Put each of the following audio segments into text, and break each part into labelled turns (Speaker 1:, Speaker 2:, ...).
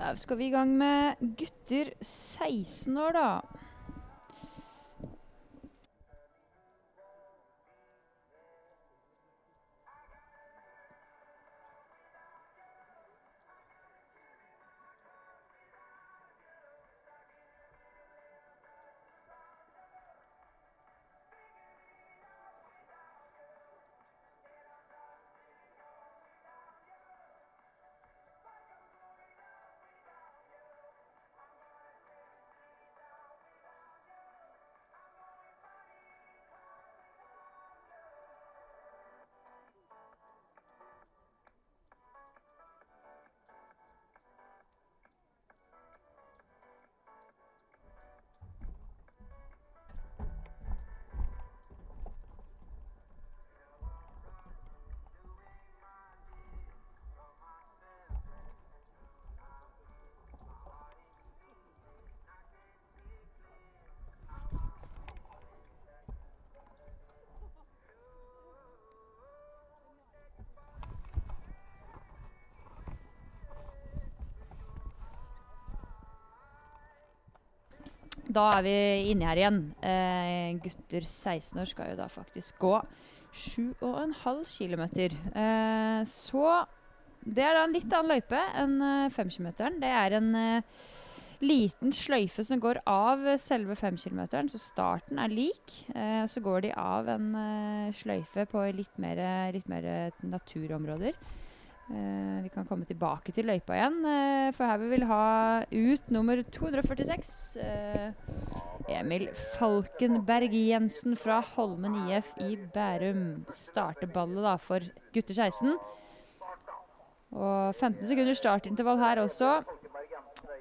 Speaker 1: Da skal vi i gang med gutter 16 år, da. Da er vi inne her igjen. Eh, gutter 16 år skal jo da faktisk gå 7,5 km. Eh, så det er da en litt annen løype enn eh, 5 km. Det er en eh, liten sløyfe som går av selve 5-kilometeren, så starten er lik. Eh, så går de av en eh, sløyfe på litt mer, litt mer naturområder. Eh, vi kan komme tilbake til løypa igjen, eh, for her vil vi ha ut nummer 246. eh, Emil Falkenberg Jensen fra Holmen IF i Bærum. Starter ballet da for gutter 16. Og 15 sekunder startintervall her også.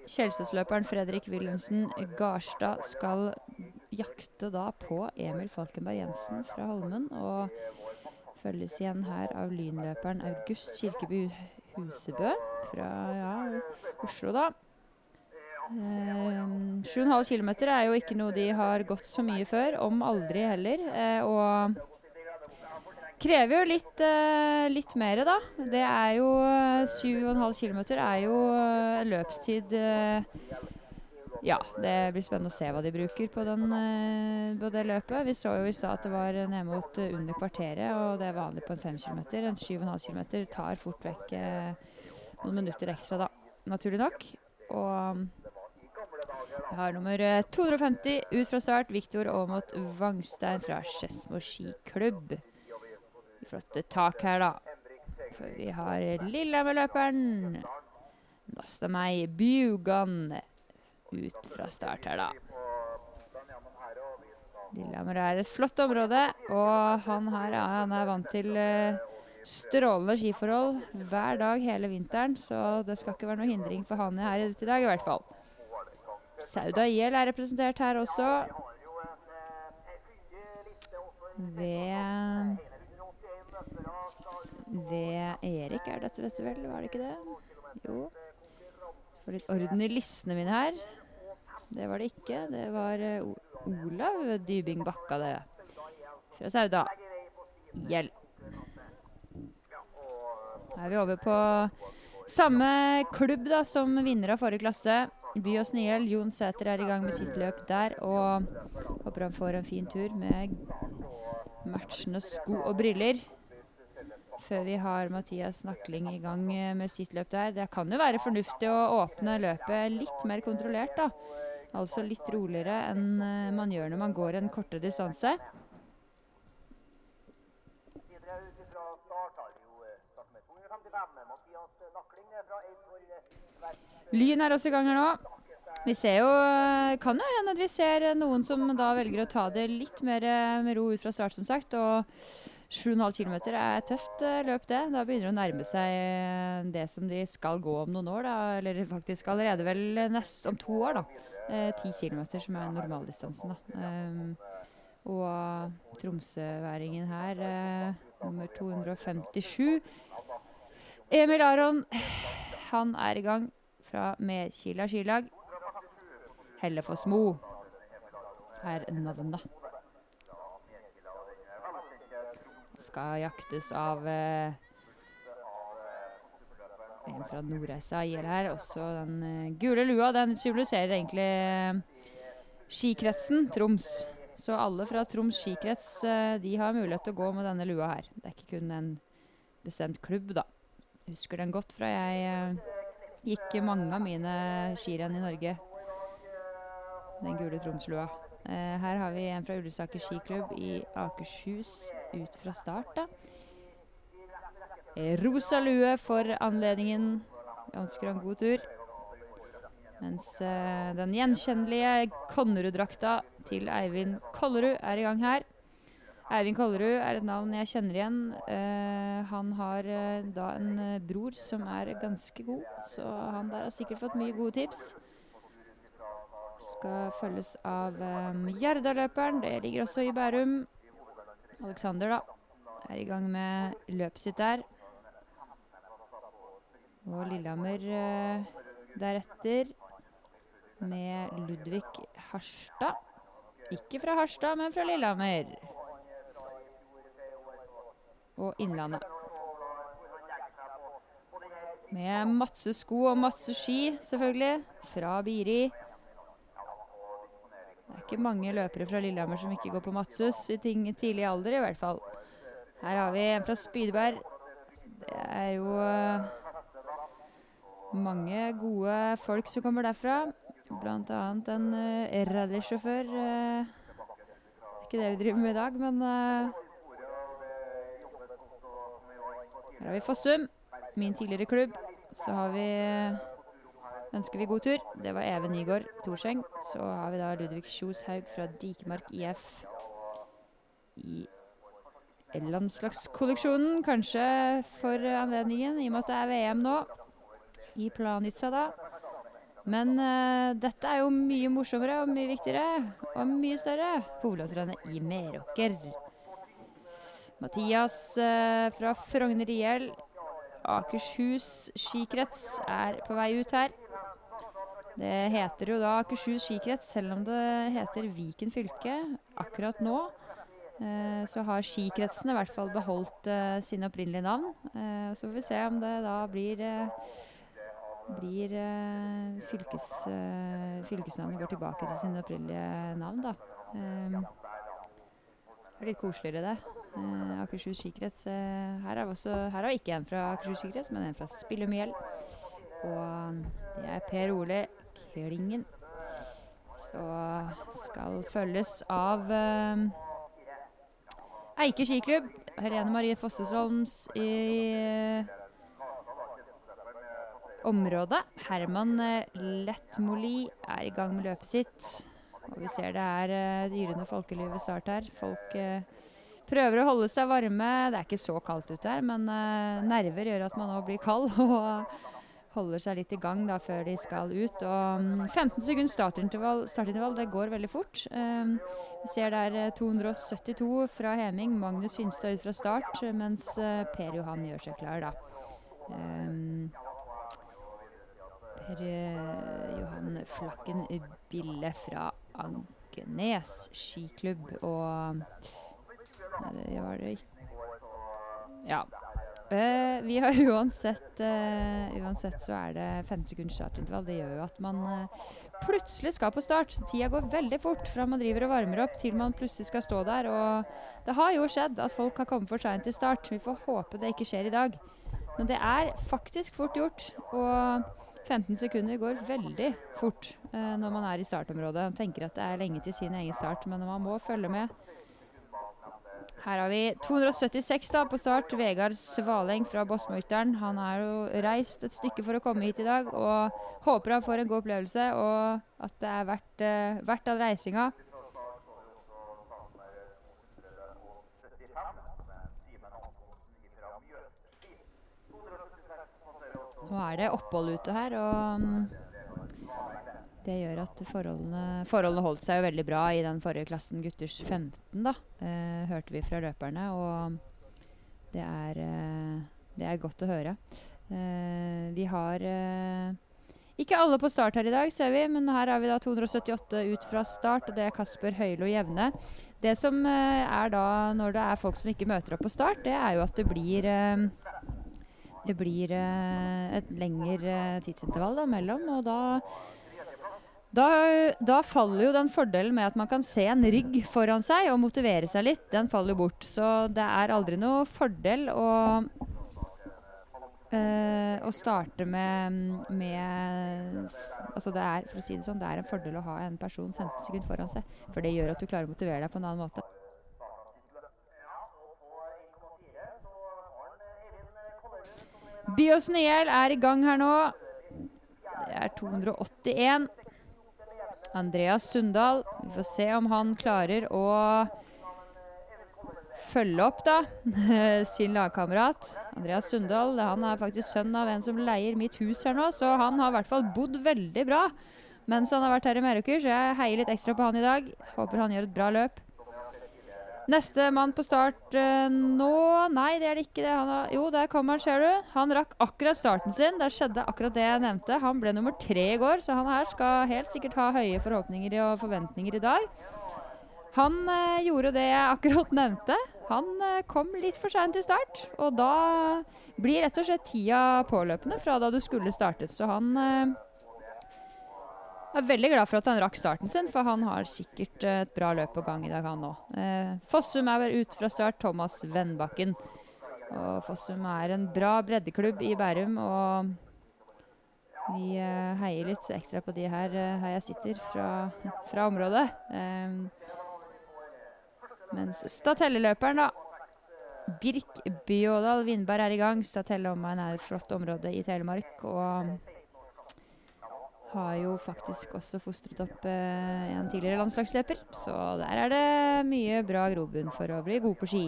Speaker 1: Kjelsåsløperen Fredrik Wilhelmsen Garstad skal jakte da på Emil Falkenberg Jensen fra Holmen. Og følges igjen her av lynløperen August Kirkeby Husebø fra ja, Oslo, da. Eh, 7,5 km er jo ikke noe de har gått så mye før, om aldri heller. Eh, og krever jo litt, eh, litt mer, da. Det er jo 7,5 km er jo eh, løpstid eh, ja, det blir spennende å se hva de bruker på, den, eh, på det løpet. Vi så jo i stad at det var ned mot eh, under kvarteret, og det er vanlig på en 5 km. En 7,5 km tar fort vekk eh, noen minutter ekstra, da. Naturlig nok. Og vi har nummer eh, 250 ut fra start. Viktor Aamodt Vangstein fra Skedsmo skiklubb. Flotte tak her, da. For vi har Lillehammer-løperen. Nasta meg Bugan ut fra start her, da. Lillehammer er et flott område, og han her han er vant til eh, strålende skiforhold hver dag hele vinteren, så det skal ikke være noe hindring for han her ute i dag, i hvert fall. Sauda IL er representert her også. Ved Ved Erik er dette, dette vel? Var det ikke det? Jo. Får litt orden i listene mine her. Det var det ikke. Det var uh, Olav Dybing Bakka, det. Fra Sauda. Hjelp. Da er vi over på samme klubb da, som vinner av forrige klasse. Byås Nyhjell. Jon Sæter er i gang med sitt løp der. Og håper han får en fin tur med matchende sko og briller. Før vi har Mathias Nakling i gang eh, med sitt løp der. Det kan jo være fornuftig å åpne løpet litt mer kontrollert, da. Altså litt roligere enn eh, man gjør når man går en kortere distanse.
Speaker 2: Videre ut ifra start har vi jo starter med 255. Mathias Nakling fra Eidsvoll Vest.
Speaker 1: Lyn er også i gang her nå. Vi ser jo eh, Kan jo hende at vi ser noen som da velger å ta det litt mer med ro ut fra start, som sagt. Og 7,5 km er tøft eh, løp, det. Da begynner det å nærme seg eh, det som de skal gå om noen år, da. Eller faktisk allerede vel nest om to år, da. Eh, 10 km, som er normaldistansen, da. Ehm, og tromsøværingen her, eh, nummer 257 Emil Aron, han er i gang fra Medkila skilag. Hellefossmo er navnet. Skal jaktes av eh, En fra Nordreisa IL her. Også den eh, gule lua. Den symboliserer egentlig eh, skikretsen Troms. Så alle fra Troms skikrets de har mulighet til å gå med denne lua her. Det er ikke kun en bestemt klubb, da. Jeg husker den godt fra jeg gikk mange av mine skirenn i Norge. Den gule Tromslua. Eh, her har vi en fra Ullensaker skiklubb i Akershus ut fra start, da. Eh, rosa lue for anledningen. Vi ønsker han god tur. Mens uh, den gjenkjennelige Konnerud-drakta til Eivind Kollerud er i gang her. Eivind Kollerud er et navn jeg kjenner igjen. Uh, han har uh, da en bror som er ganske god, så han der har sikkert fått mye gode tips. Skal følges av um, Gjerdaløperen. Det ligger også i Bærum. Alexander, da, er i gang med løpet sitt der. Og Lillehammer uh, deretter med Ludvig Harstad. Ikke fra Harstad, men fra Lillehammer. Og Innlandet. Med masse sko og masse ski, selvfølgelig. Fra Biri. Ikke mange løpere fra Lillehammer som ikke går på Matsus i ting, tidlig alder, i hvert fall. Her har vi en fra Spydeberg. Det er jo eh, mange gode folk som kommer derfra. Blant annet en uh, rallysjåfør. Uh, ikke det vi driver med i dag, men uh, Her har vi Fossum, min tidligere klubb. Så har vi ønsker vi god tur. Det var Even Nygaard Thorseng. Så har vi da Ludvig Kjoshaug fra Dikemark IF i landslagskolleksjonen. Kanskje for anledningen, i og med at det er VM nå. I Planica, da. Men uh, dette er jo mye morsommere og mye viktigere og mye større. Hovedlandsrennet i Meråker. Mathias uh, fra Frogner IL, Akershus skikrets, er på vei ut her. Det heter jo da Akershus skikrets, selv om det heter Viken fylke akkurat nå. Eh, så har skikretsene i hvert fall beholdt eh, sine opprinnelige navn. Eh, så får vi se om det da blir eh, blir eh, fylkes, eh, fylkesnavnet går tilbake til sine opprinnelige navn, da. Det er litt koseligere, det. Akershus skikrets. Her, er også, her har vi ikke en fra Akershus skikrets, men en fra Spillumjell. Og det er Per Ole Klingen. Så skal følges av eh, Eike skiklubb. Helene Marie Fossesholms i området. Herman eh, Lettmoli er i gang med løpet sitt. Og vi ser det er eh, yrende folkeliv ved start her. Folk prøver å holde seg varme. Det er ikke så kaldt ute her, men nerver gjør at man nå blir kald. og holder seg litt i gang da før de skal ut. Og mm, 15 sekunder startintervall, startintervall, det går veldig fort. Um, vi ser der eh, 272 fra Heming. Magnus Finstad ut fra start, mens eh, Per Johan gjør seg klar, da. Um, Per eh, Johan Flakken Bille fra Ankenes skiklubb. Og Nei, det var det ikke. Ja. Eh, vi har uansett uh, Uansett så er det 15 sekunders startintervall. Det gjør jo at man uh, plutselig skal på start. Tida går veldig fort fra man driver og varmer opp til man plutselig skal stå der. Og det har jo skjedd at folk har kommet for seint til start. Vi får håpe det ikke skjer i dag. Men det er faktisk fort gjort. Og 15 sekunder går veldig fort når man er i startområdet. Man tenker at det er lenge til sin egen start, men man må følge med. Her har vi 276 da på start. Vegard Svaleng fra Bosmøyteren. Han har jo reist et stykke for å komme hit i dag og håper han får en god opplevelse og at det er verdt, eh, verdt all reisinga. Nå er det opphold ute her, og mm, det gjør at forholdene, forholdene holdt seg jo veldig bra i den forrige klassen, gutters 15, da. Eh, hørte vi fra løperne, og det er, eh, det er godt å høre. Eh, vi har eh, ikke alle på start her i dag, ser vi, men her har vi da 278 ut fra start, og det er Kasper Høylo Jevne. Det som eh, er da når det er folk som ikke møter opp på start, det er jo at det blir eh, det blir et lengre tidsintervall da, mellom, og da da, da faller jo den fordelen med at man kan se en rygg foran seg og motivere seg litt, den faller bort. Så det er aldri noe fordel å, eh, å starte med, med Altså det er, for å si det sånn, det er en fordel å ha en person 15 sekunder foran seg. For det gjør at du klarer å motivere deg på en annen måte. Byåsen IL er i gang her nå. Det er 281. Andreas Sundal. Vi får se om han klarer å følge opp da, sin lagkamerat. Andreas Sundal han er faktisk sønn av en som leier mitt hus her nå, så han har i hvert fall bodd veldig bra mens han har vært her i Meråker, så jeg heier litt ekstra på han i dag. Håper han gjør et bra løp. Neste mann på start uh, nå Nei, det er det ikke. det. Har, jo, der kom han, ser du. Han rakk akkurat starten sin. Der skjedde akkurat det jeg nevnte. Han ble nummer tre i går, så han her skal helt sikkert ha høye forhåpninger og forventninger i dag. Han uh, gjorde det jeg akkurat nevnte. Han uh, kom litt for seint til start. Og da blir rett og slett tida påløpende fra da du skulle startet. Så han jeg er veldig glad for at han rakk starten sin, for han har sikkert eh, et bra løp på gang i dag, han òg. Eh, Fossum er ute fra start. Thomas Vennbakken. Og Fossum er en bra breddeklubb i Bærum, og vi eh, heier litt ekstra på de her, eh, her jeg sitter, fra, fra området. Eh, mens Statelleløperen, da. Birk Bjådal Vindberg er i gang. Statelle omegn er et flott område i Telemark. og har jo faktisk også fostret opp eh, en tidligere landslagsløper. Så der er det mye bra grobunn for å bli god på ski.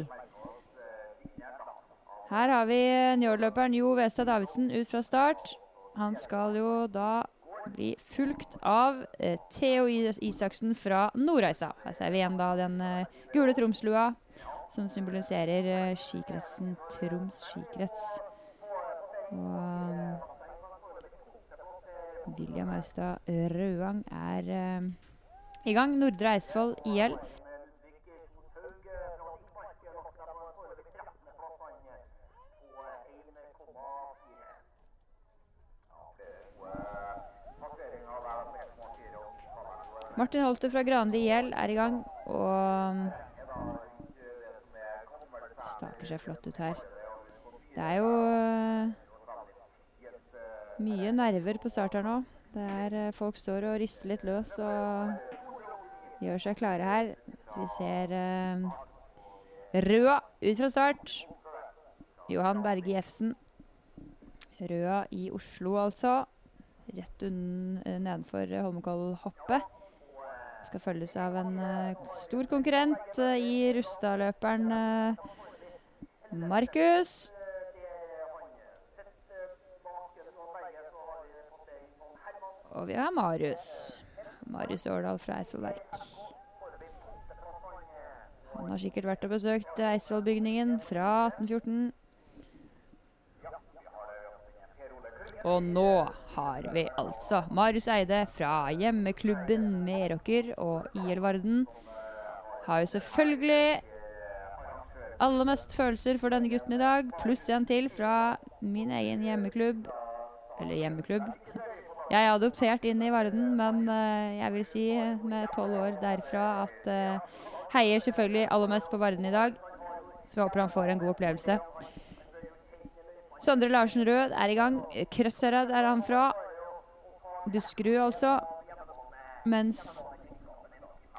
Speaker 1: Her har vi njåløperen Jo Westad Davidsen ut fra start. Han skal jo da bli fulgt av eh, Theo Isaksen fra Nordreisa. Her ser vi igjen da den eh, gule Tromslua som symboliserer eh, skikretsen Troms skikrets. Og William Austad Røang er uh, i gang. Nordre Eidsvoll IL. Martin Holte fra Granli IL er i gang og staker seg flott ut her. Det er jo mye nerver på start her nå. Der er, folk står og rister litt løs og gjør seg klare her. Så vi ser uh, Røa ut fra start. Johan Berge Jefsen. Røa i Oslo, altså. Rett nedenfor Holmenkollhoppet. Skal følges av en uh, stor konkurrent uh, i Rustadløperen uh, Markus. Og vi har Marius. Marius Årdal fra Eidsvollverk. Han har sikkert vært og besøkt Eidsvollbygningen fra 1814. Og nå har vi altså Marius Eide fra hjemmeklubben Meråker og IL Varden. Har jo selvfølgelig aller mest følelser for denne gutten i dag, pluss en til fra min egen hjemmeklubb. Eller hjemmeklubb. Jeg er adoptert inn i Varden, men uh, jeg vil si med tolv år derfra at uh, heier selvfølgelig aller mest på Varden i dag. Så vi håper han får en god opplevelse. Sondre Larsen Rød er i gang. Krødsherad er han fra. Buskerud, altså. Mens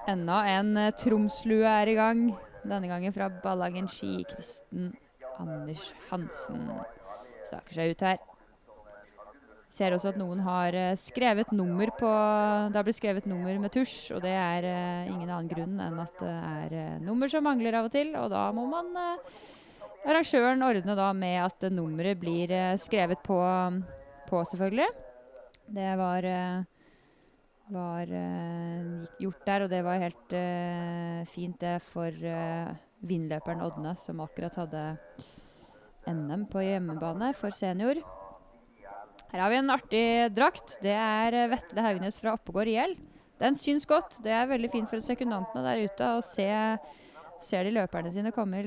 Speaker 1: enda en Tromslue er i gang. Denne gangen fra Ballagen ski. Kristen Anders Hansen staker seg ut her. Ser også at noen har uh, skrevet nummer på Det har blitt skrevet nummer med tusj, og det er uh, ingen annen grunn enn at det er uh, nummer som mangler av og til, og da må man Arrangøren ordne da med at nummeret blir skrevet på, på, selvfølgelig. Det var, var gjort der, og det var helt fint det for vindløperen Odne, som akkurat hadde NM på hjemmebane for senior. Her har vi en artig drakt. Det er eh, Vetle Haugnes fra Oppegård IL. Den syns godt. Det er veldig fint for sekundantene der ute å se ser de løperne sine komme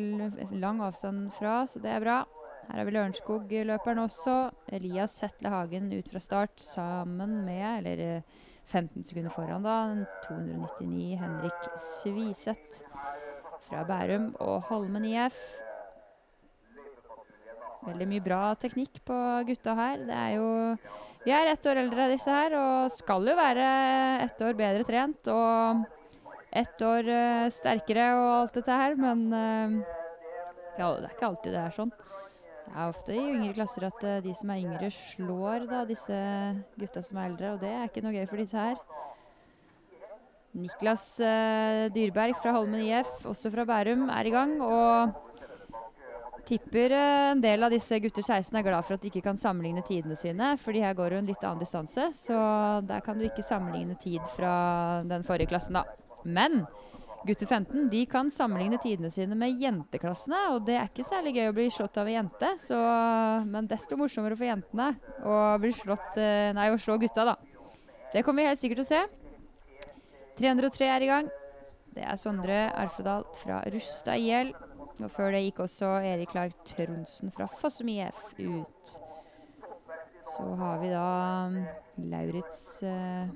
Speaker 1: lang avstand fra, så det er bra. Her har vi Lørenskog-løperen også. Elias Hetle Hagen ut fra start sammen med, eller eh, 15 sekunder foran, da, 299 Henrik Sviseth fra Bærum og Holmen IF. Veldig mye bra teknikk på gutta her. Det er jo Vi er ett år eldre, disse her, og skal jo være ett år bedre trent og ett år uh, sterkere og alt dette her, men uh, ja, det er ikke alltid det er sånn. Det er ofte i yngre klasser at uh, de som er yngre, slår da disse gutta som er eldre, og det er ikke noe gøy for disse her. Niklas Dyrberg fra Holmen IF, også fra Bærum, er i gang. Og tipper eh, en del av disse gutter 16 er glad for at de ikke kan sammenligne tidene sine, fordi her går en litt annen distanse, så der kan du ikke sammenligne tid fra den forrige klassen, da. Men gutter 15 de kan sammenligne tidene sine med jenteklassene, og det er ikke særlig gøy å bli slått av ei jente, så, men desto morsommere for jentene å, bli slått, eh, nei, å slå gutta, da. Det kommer vi helt sikkert til å se. 303 er i gang. Det er Sondre Arfedal fra Rustad IL. Og før det gikk også Erik Clark Tronsen fra Fossum IF ut. Så har vi da um, Lauritz uh,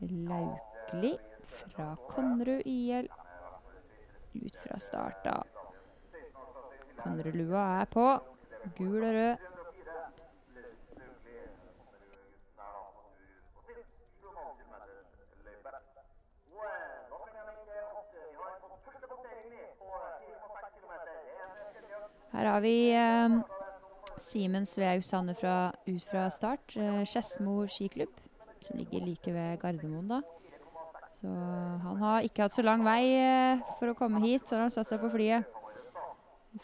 Speaker 1: Laukli fra Konnerud IL ut fra start, da. Konnerud-lua er på. Gul og rød. Her har vi eh, Simen Sveaug Sande fra, ut fra start. Eh, Skedsmo skiklubb, som ligger like ved Gardermoen, da. Så han har ikke hatt så lang vei eh, for å komme hit, så han har satt seg på flyet.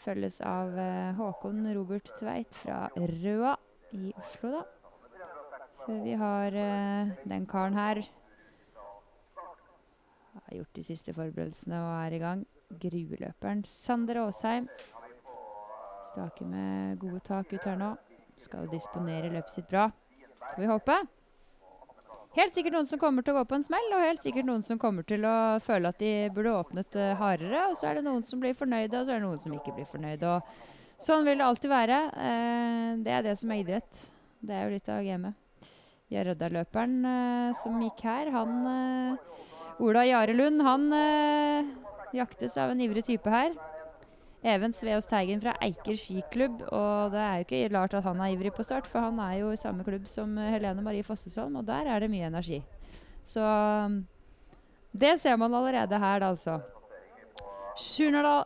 Speaker 1: Følges av eh, Håkon Robert Tveit fra Røa i Oslo, da. Før vi har den karen her. Har gjort de siste forberedelsene og er i gang. Grueløperen Sander Aasheim. Staker med gode tak ut her nå. Skal jo disponere løpet sitt bra, får vi håpe. Helt sikkert noen som kommer til å gå på en smell, og helt sikkert noen som kommer til å føle at de burde åpnet uh, hardere. Og så er det noen som blir fornøyde, og så er det noen som ikke blir fornøyde. Og sånn vil det alltid være. Uh, det er det som er idrett. Det er jo litt av gamet. Gjerdaløperen uh, som gikk her, han Ola Jarelund, han jaktes av en ivrig type her. Even Sveås Teigen fra Eiker skiklubb. Og det er jo ikke rart at han er ivrig på start, for han er jo i samme klubb som Helene Marie Fossesholm, og der er det mye energi. Så det ser man allerede her, da, altså. Surnadal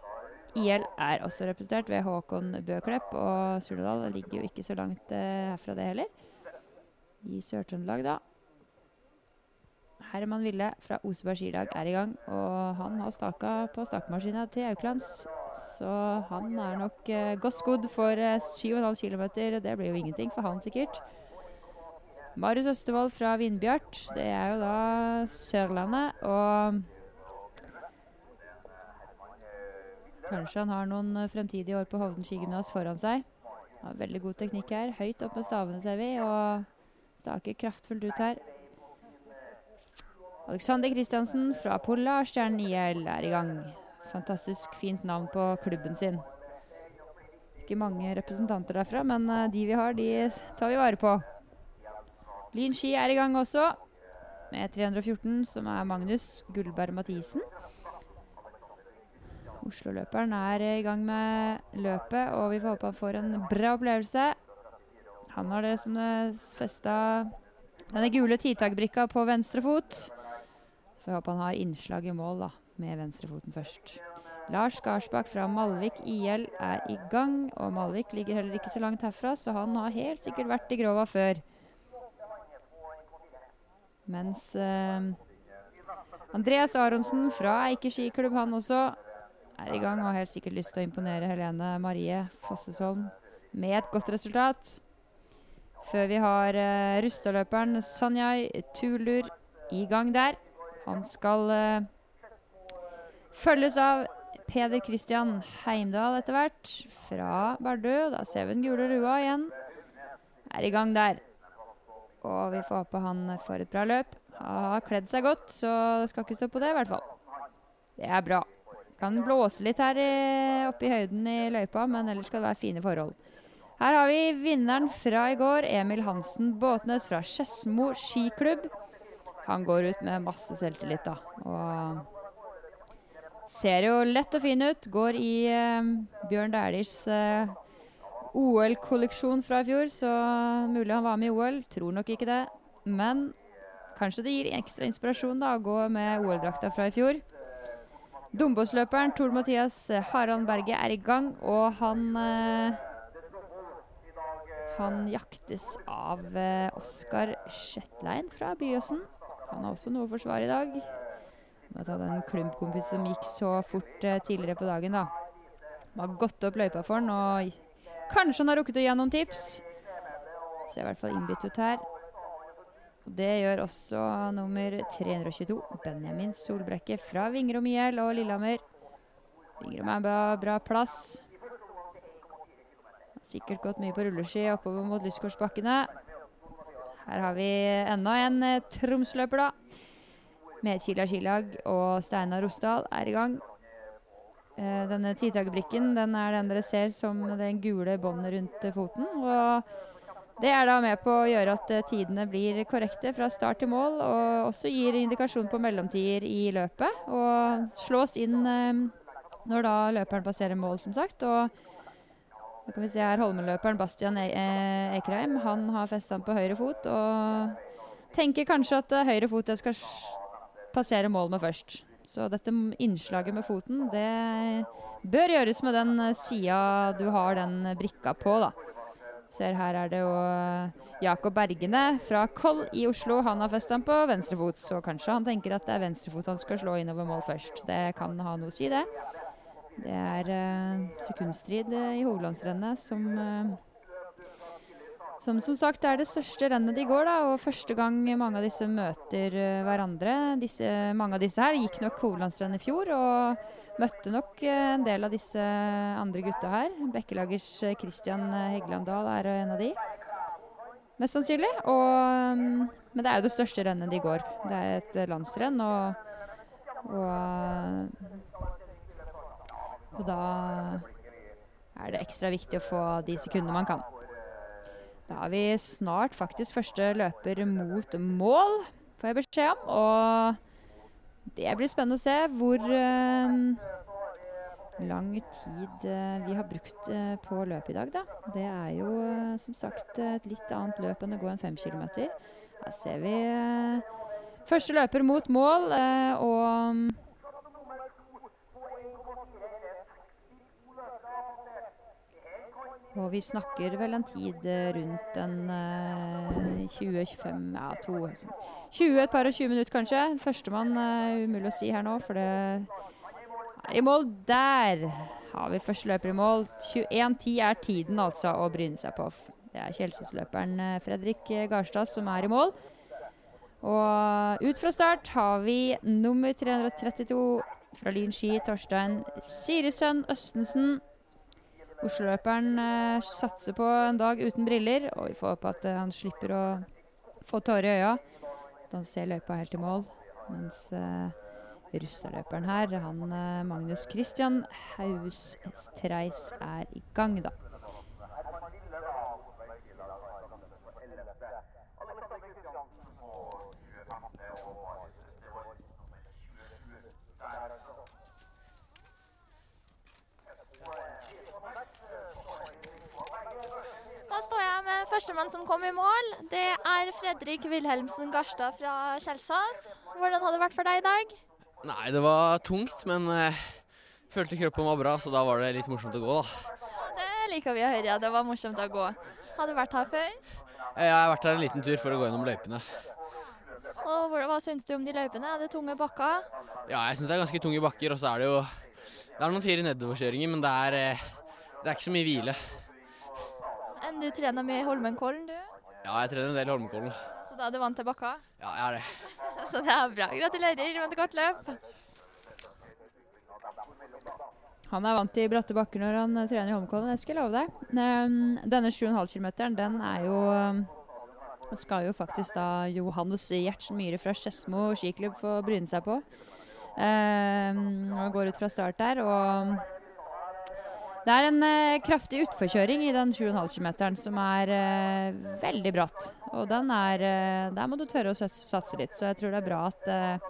Speaker 1: IL er også representert ved Håkon Bøklepp, og Surnadal ligger jo ikke så langt eh, herfra, det heller. I Sør-Trøndelag, da. Herman Ville fra Oseberg skilag er i gang, og han har staka på stakemaskina til Auklands. Så han er nok eh, godt skodd for eh, 7,5 km. Det blir jo ingenting for han, sikkert. Marius Østevold fra Vindbjart. Det er jo da Sørlandet, og Kanskje han har noen eh, fremtidige år på Hovden skigymnas foran seg. Har veldig god teknikk her. Høyt opp med stavene, ser vi, og staker kraftfullt ut her. Alexander Kristiansen fra Polarstjernen IL er i gang. Fantastisk fint navn på klubben sin. Ikke mange representanter derfra, men uh, de vi har, de tar vi vare på. Lyn ski er i gang også, med 314, som er Magnus Gullberg Mathisen. Oslo-løperen er i gang med løpet, og vi får håpe han får en bra opplevelse. Han har det som festa denne gule titagbrikka på venstre fot. Så jeg håper han har innslag i mål, da med venstrefoten først. Lars Garsbakk fra Malvik IL er i gang, og Malvik ligger heller ikke så langt herfra, så han har helt sikkert vært i Grova før. Mens eh, Andreas Aronsen fra Eike skiklubb, han også, er i gang og har helt sikkert lyst til å imponere Helene Marie Fossesholm med et godt resultat. Før vi har eh, Rustadløperen Sanjay Tulur i gang der. Han skal eh, Følges av Peder Christian Heimdal etter hvert, fra Bardu. Da ser vi den gule lua igjen. Er i gang der. Og vi får håpe han får et bra løp. Han Har kledd seg godt, så det skal ikke stå på det, i hvert fall. Det er bra. Kan blåse litt her oppe i høyden i løypa, men ellers skal det være fine forhold. Her har vi vinneren fra i går, Emil Hansen Båtnes fra Skedsmo skiklubb. Han går ut med masse selvtillit, da. Og ser jo lett og fin ut. Går i eh, Bjørn Dæhlies eh, OL-kolleksjon fra i fjor, så mulig han var med i OL. Tror nok ikke det. Men kanskje det gir ekstra inspirasjon da, å gå med OL-drakta fra i fjor. Dombåsløperen Tor Mathias Harald Berge er i gang, og han eh, Han jaktes av eh, Oskar Shetlein fra Byåsen. Han har også noe å forsvare i dag. Må ta den klumpkompis som gikk så fort eh, tidligere på dagen, da. Han har gått opp løypa for han, og kanskje han har rukket å gi han noen tips. Ser i hvert fall innbitt ut her. Og det gjør også nummer 322, Benjamin Solbrekke fra Vingrom IL og Lillehammer. Vingrom er en bra, bra plass. Har Sikkert gått mye på rulleski oppover mot Lysgårdsbakkene. Her har vi enda en eh, Tromsløper, da. Medkila Skilag og Steinar Rosdal er i gang. Eh, denne titagerbrikken den er den dere ser som den gule båndet rundt foten. Og det er da med på å gjøre at eh, tidene blir korrekte fra start til mål, og også gir indikasjon på mellomtider i løpet. Og slås inn eh, når da løperen passerer mål, som sagt. Og da kan vi se her Holmenløperen Bastian e eh, Ekrheim. Han har festa den på høyre fot og tenker kanskje at eh, høyre fot skal passere mål med først. Så dette innslaget med foten, det bør gjøres med den eh, sida du har den brikka på, da. Ser her er det jo eh, Jakob Bergene fra Koll i Oslo. Han har festa den på venstrefot, så kanskje han tenker at det er venstrefot han skal slå innover mål først. Det kan ha noe å si, det. Det er uh, sekundstrid i hovedlandsrennet som eh, som som sagt er det største rennet de går, da, og første gang mange av disse møter uh, hverandre. Disse, mange av disse her gikk nok hovedlandsrennet i fjor, og møtte nok uh, en del av disse andre gutta her. Bekkelagers Kristian Christian Heggeland Dahl er en av de. Mest sannsynlig. Og, um, men det er jo det største rennet de går. Det er et eh, landsrenn, og, og og da er det ekstra viktig å få de sekundene man kan. Da har vi snart faktisk første løper mot mål, får jeg beskjed om. Og det blir spennende å se hvor eh, lang tid eh, vi har brukt eh, på løpet i dag, da. Det er jo eh, som sagt et litt annet løp enn å gå en fem kilometer. Her ser vi eh, første løper mot mål, eh, og Og vi snakker vel en tid eh, rundt en eh, 20-25 Ja, to 20, et par og 20 minutter kanskje. Førstemann er umulig å si her nå, for det er i mål. Der har vi første løper i mål. 21.10 er tiden altså å bryne seg på. Det er Kjelsås-løperen eh, Fredrik eh, Garstad som er i mål. Og ut fra start har vi nummer 332 fra Lyn ski, Torstein Siresønn Østensen. Oslo-løperen eh, satser på en dag uten briller, og vi får håpe at eh, han slipper å få tårer i øya. da han ser løypa helt i mål. Mens uh, Rustad-løperen her, han Magnus Christian Haustreis, er i gang. Da
Speaker 3: står jeg med førstemann som kom i mål. Det er Fredrik Wilhelmsen Garstad fra Kjelsås. Hvordan har det vært for deg i dag?
Speaker 4: Nei, det var tungt, men eh, følte kroppen var bra, så da var det litt morsomt å gå, da.
Speaker 3: Det liker vi å høre. ja. Det var morsomt å gå. Har du vært her før?
Speaker 4: Eh, Jeg har vært her en liten tur for å gå gjennom løypene.
Speaker 3: Og hva syns du om de løypene? Er det tunge bakker?
Speaker 4: Ja, jeg syns det er ganske tunge bakker, og så er det jo Det er noen fire nedoverkjøringer, men det er, eh, det er ikke så mye hvile.
Speaker 3: Enn du trener mye i Holmenkollen, du?
Speaker 4: Ja, jeg trener en del Holmenkollen.
Speaker 3: Så da er du vant til bakka?
Speaker 4: Ja, jeg er det.
Speaker 3: Så det er bra. Gratulerer med et godt løp.
Speaker 1: Han er vant til bratte bakker når han trener i Holmenkollen, det skal jeg love deg. Um, denne 7,5 km, den er jo um, skal jo faktisk da Johannes Gjertsen Myhre fra Skedsmo skiklubb få bryne seg på. Um, og går ut fra start der. Og det er en eh, kraftig utforkjøring i den 7,5 km som er eh, veldig bratt. Og den er eh, Der må du tørre å satse litt, så jeg tror det er bra at eh,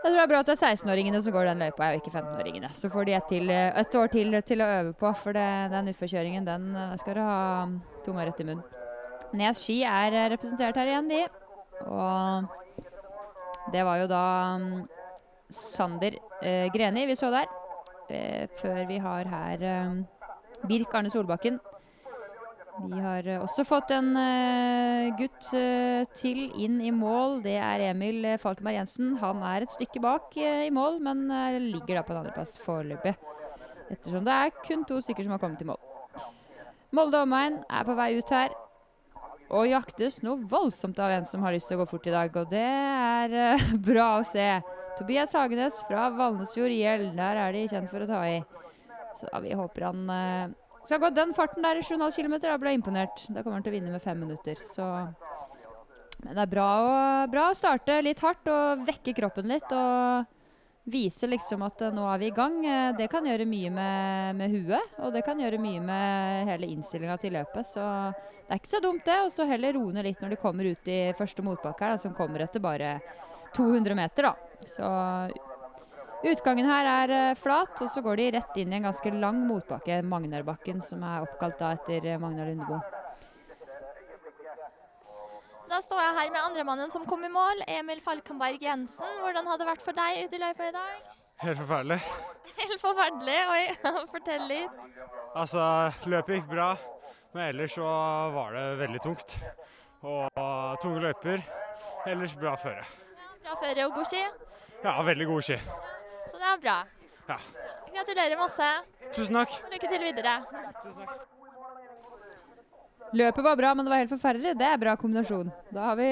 Speaker 1: jeg tror det er bra at det er 16-åringene som går den løypa, og ikke 15-åringene. Så får de et, til, eh, et år til til å øve på, for det, den utforkjøringen den eh, skal du ha tunga rett i munnen. Nes ski er representert her igjen, de. Og det var jo da um, Sander Greni vi så der. Eh, før vi har her eh, Birk Arne Solbakken. Vi har eh, også fått en gutt til inn i mål. Det er Emil Falkenberg Jensen. Han er et stykke bak i mål, men ligger da på en andreplass foreløpig. Ettersom det er kun to stykker som har kommet i mål. Molde omegn er på vei ut her. Og jaktes noe voldsomt av en som har lyst til å gå fort i dag, og det er bra å se. Tobias Hagenes fra Valnesfjord IL. Der er de kjent for å ta i. Så ja, vi håper han eh, skal gå den farten der i 7,5 km. Da ble jeg imponert. Da kommer han til å vinne med fem minutter. Så Men det er bra å, bra å starte litt hardt og vekke kroppen litt. Og vise liksom at eh, nå er vi i gang. Eh, Det kan gjøre mye med, med huet, og det kan gjøre mye med hele innstillinga til løpet. Så det er ikke så dumt, det. Og så heller roe ned litt når de kommer ut i første motbakke her, da, som kommer etter bare 200 meter, da. Så utgangen her er eh, flat, og så går de rett inn i en ganske lang motbakke, Magnarbakken, som er oppkalt da etter eh, Magnar Lundebo.
Speaker 3: Da står jeg her med andremannen som kom i mål, Emil Falkenberg Jensen. Hvordan har det vært for deg ute i løypa i dag?
Speaker 5: Helt forferdelig.
Speaker 3: Helt forferdelig. Oi, fortell litt.
Speaker 5: Altså, løpet gikk bra, men ellers så var det veldig tungt. Og tunge løyper. Ellers bra føre.
Speaker 3: Bra føre og god ski.
Speaker 5: Ja, veldig god ski.
Speaker 3: Så det er bra.
Speaker 5: Ja.
Speaker 3: Gratulerer masse.
Speaker 5: Tusen takk.
Speaker 3: og Lykke til videre.
Speaker 1: Løpet var bra, men det var helt forferdelig. Det er bra kombinasjon. Da har vi,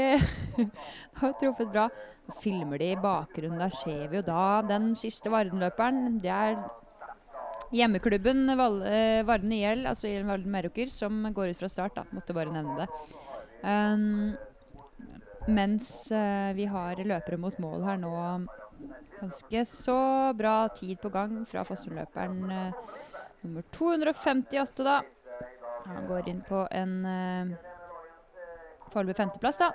Speaker 1: da har vi truffet bra. Nå filmer de i bakgrunnen. Der ser vi jo da den siste Varden-løperen. Det er hjemmeklubben Val eh, Varden IL, altså IL Varden Meråker, som går ut fra start. da. Måtte bare nevne det. Um, mens eh, vi har løpere mot mål her nå. Ganske så bra tid på gang fra Fossum-løperen eh, nummer 258, da. Han går inn på en uh, foreløpig femteplass, da.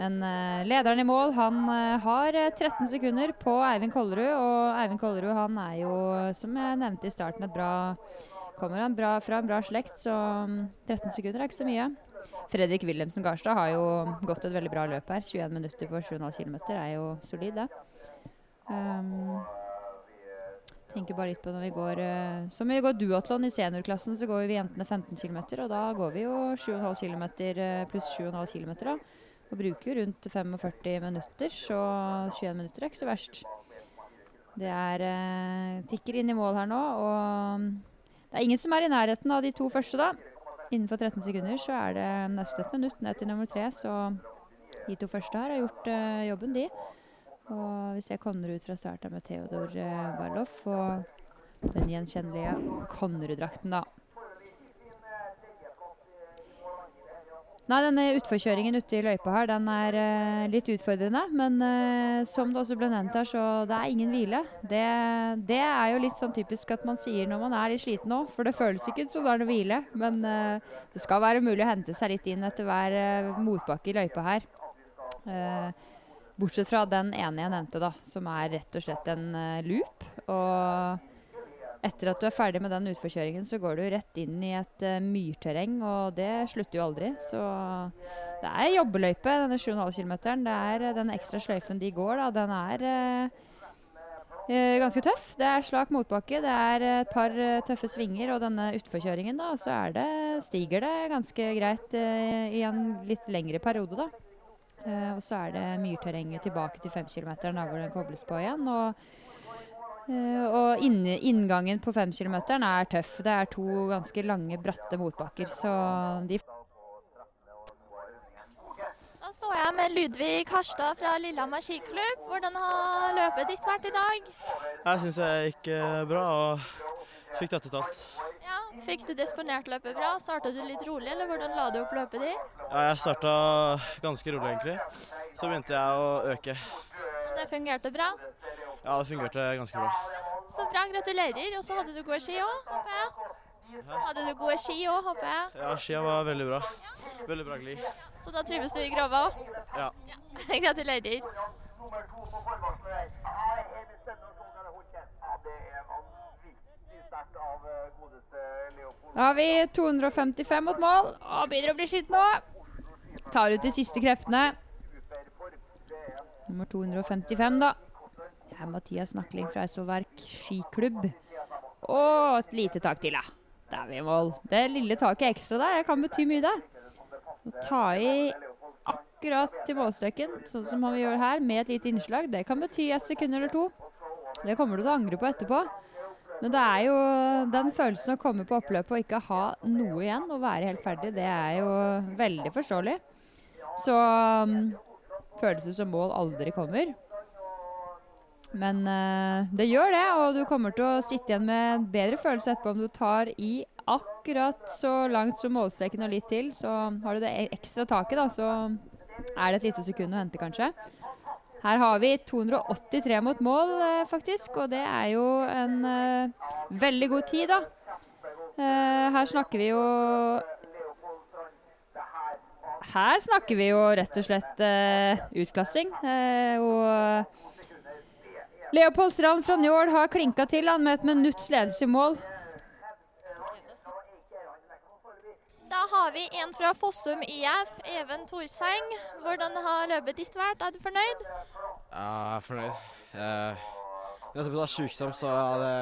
Speaker 1: Men eh, lederen i mål han eh, har eh, 13 sekunder på Eivind Kollerud. Og Eivind Kollerud han er jo, som jeg nevnte i starten, et bra Kommer han bra, fra en bra slekt, så mm, 13 sekunder er ikke så mye. Fredrik Wilhelmsen Garstad har jo gått et veldig bra løp her. 21 minutter på 7,5 km er jo solid, det. Um, tenker bare litt på når vi går uh, Som vi går duatlon i seniorklassen, så går vi jentene 15 km. Og da går vi jo 7,5 km eh, pluss 7,5 km, da. Og bruker rundt 45 minutter, så 21 minutter er ikke så verst. Det er uh, tikker inn i mål her nå, og det er ingen som er i nærheten av de to første, da. Innenfor 13 sekunder så er det nesten minutt ned til nummer tre, så de to første her har gjort uh, jobben, de. Og vi ser Konnerud fra start med Theodor uh, Barloff og den gjenkjennelige Konnerud-drakten, da. Nei, denne utforkjøringen ute i løypa her, den er uh, litt utfordrende. Men uh, som det også ble nevnt her, så det er ingen hvile. Det, det er jo litt sånn typisk at man sier når man er litt sliten òg, for det føles ikke som det er noe hvile. Men uh, det skal være mulig å hente seg litt inn etter hver motbakke i løypa her. Bortsett fra den ene jeg nevnte, da, som er rett og slett en loop. Og etter at du er ferdig med den utforkjøringen, så går du rett inn i et uh, myrterreng, og det slutter jo aldri. Så det er jobbeløype, denne 7,5 km. Det er uh, den ekstra sløyfen de går, da. Den er uh, ganske tøff. Det er slak motbakke, det er et par tøffe svinger, og denne utforkjøringen, da, så det, stiger det ganske greit i en litt lengre periode, da. Og så er det myrterrenget tilbake til 5 km, hvor den kobles på igjen. og Eh, og inne, inngangen på 5 km er tøff. Det er to ganske lange, bratte motbakker. Så de
Speaker 3: Da står jeg med Ludvig Harstad fra Lillehammer skiklubb. Hvordan har løpet ditt vært i dag?
Speaker 6: Jeg syns jeg gikk eh, bra og fikk dette talt.
Speaker 3: Ja, Fikk du disponert løpet bra? Starta du litt rolig, eller hvordan la du opp løpet ditt?
Speaker 6: Ja, jeg starta ganske rolig, egentlig. Så begynte jeg å øke.
Speaker 3: Og Det fungerte bra.
Speaker 6: Ja, det fungerte ganske bra.
Speaker 3: Så bra, gratulerer. Og så hadde du gode ski òg, håper jeg. Hadde du gode ski òg, håper jeg.
Speaker 6: Ja, skia var veldig bra. Veldig bra glid.
Speaker 3: Så da trives du i Grova òg.
Speaker 6: Ja.
Speaker 3: Gratulerer.
Speaker 2: Ja, er å er eh, Leopold.
Speaker 1: Da har vi 255 mot mål og begynner å bli sliten nå. Tar ut de siste kreftene. Nummer 255, da. Er Mathias Nakling fra Eidsvollverk skiklubb. Og et lite tak til, ja. Det er vi i mål. Det lille taket ekstra der kan bety mye, det. Å ta i akkurat til målstreken, sånn som vi gjør her, med et lite innslag, det kan bety et sekund eller to. Det kommer du til å angre på etterpå. Men det er jo den følelsen å komme på oppløpet og ikke ha noe igjen og være helt ferdig, det er jo veldig forståelig. Så um, føles som mål aldri kommer. Men eh, det gjør det, og du kommer til å sitte igjen med en bedre følelse etterpå om du tar i akkurat så langt som målstreken og litt til. Så har du det e- ekstra taket, da, så er det et lite sekund å hente, kanskje. Her har vi 283 mot mål, eh, faktisk, og det er jo en uh, veldig god tid, da. Uh, her snakker vi jo Her snakker vi jo rett og slett uh, utklassing. Og Leopold Strand fra Njål har klinka til han med et minutts ledelse i mål.
Speaker 3: Da har vi en fra Fossum IF, Even Torseng. Hvordan har løpet ditt vært? Er du fornøyd?
Speaker 6: Ja, jeg er fornøyd. Eh, Nettopp da sykdom, så ja, det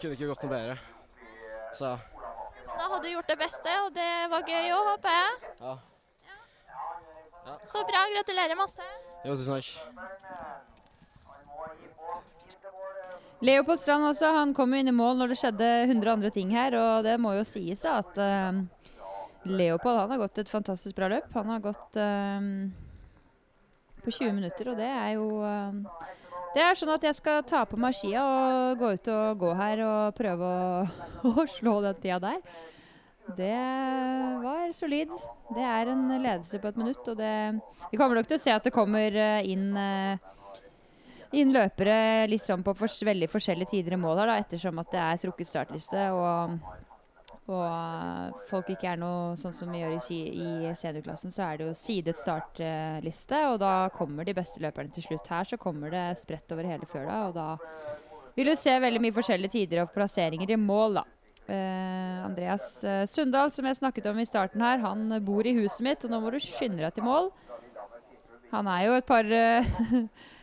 Speaker 6: kunne ikke gått noe bedre. Så
Speaker 3: Da har du gjort det beste, og det var gøy òg, håper jeg.
Speaker 6: ja.
Speaker 3: Så bra. Gratulerer masse.
Speaker 6: Jo, tusen takk.
Speaker 1: Leopold Strand også, han kom inn i mål når det skjedde 100 andre ting her, og det må jo sies at uh, Leopold han har gått et fantastisk bra løp. Han har gått uh, på 20 minutter, og det er jo uh, Det er sånn at jeg skal ta på meg skia og gå ut og gå her og prøve å, å slå den tida der. Det var solid. Det er en ledelse på et minutt, og det Vi kommer nok til å se at det kommer inn eh, inn løpere litt sånn på fors veldig forskjellige tider i mål her, da, ettersom at det er trukket startliste og, og eh, folk ikke er noe sånn som vi gjør i, i seniorklassen, så er det jo sidet startliste, og da kommer de beste løperne til slutt. Her så kommer det spredt over hele fjøla, og da vil du se veldig mye forskjellige tider og plasseringer i mål, da. Eh, Andreas eh, Sundal, som jeg snakket om i starten her, han bor i huset mitt, og nå må du skynde deg til mål. Han er jo et par eh,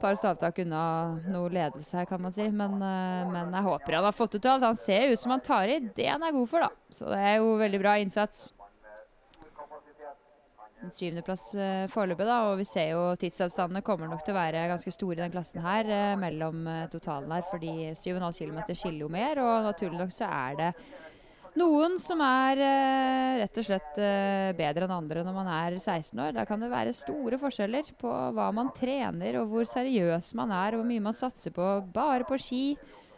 Speaker 1: par stavtak unna noe ledelse her, kan man si. Men, eh, men jeg håper han har fått til alt. Han ser ut som han tar i det han er god for, da. Så det er jo veldig bra innsats. En syvendeplass uh, foreløpig, da. Og vi ser jo tidsavstandene kommer nok til å være ganske store i den klassen her eh, mellom eh, totalen her. Fordi 7,5 km skiller jo mer, og naturlig nok så er det noen som er eh, rett og slett eh, bedre enn andre når man er 16 år. Da kan det være store forskjeller på hva man trener, og hvor seriøs man er, og hvor mye man satser på bare på ski.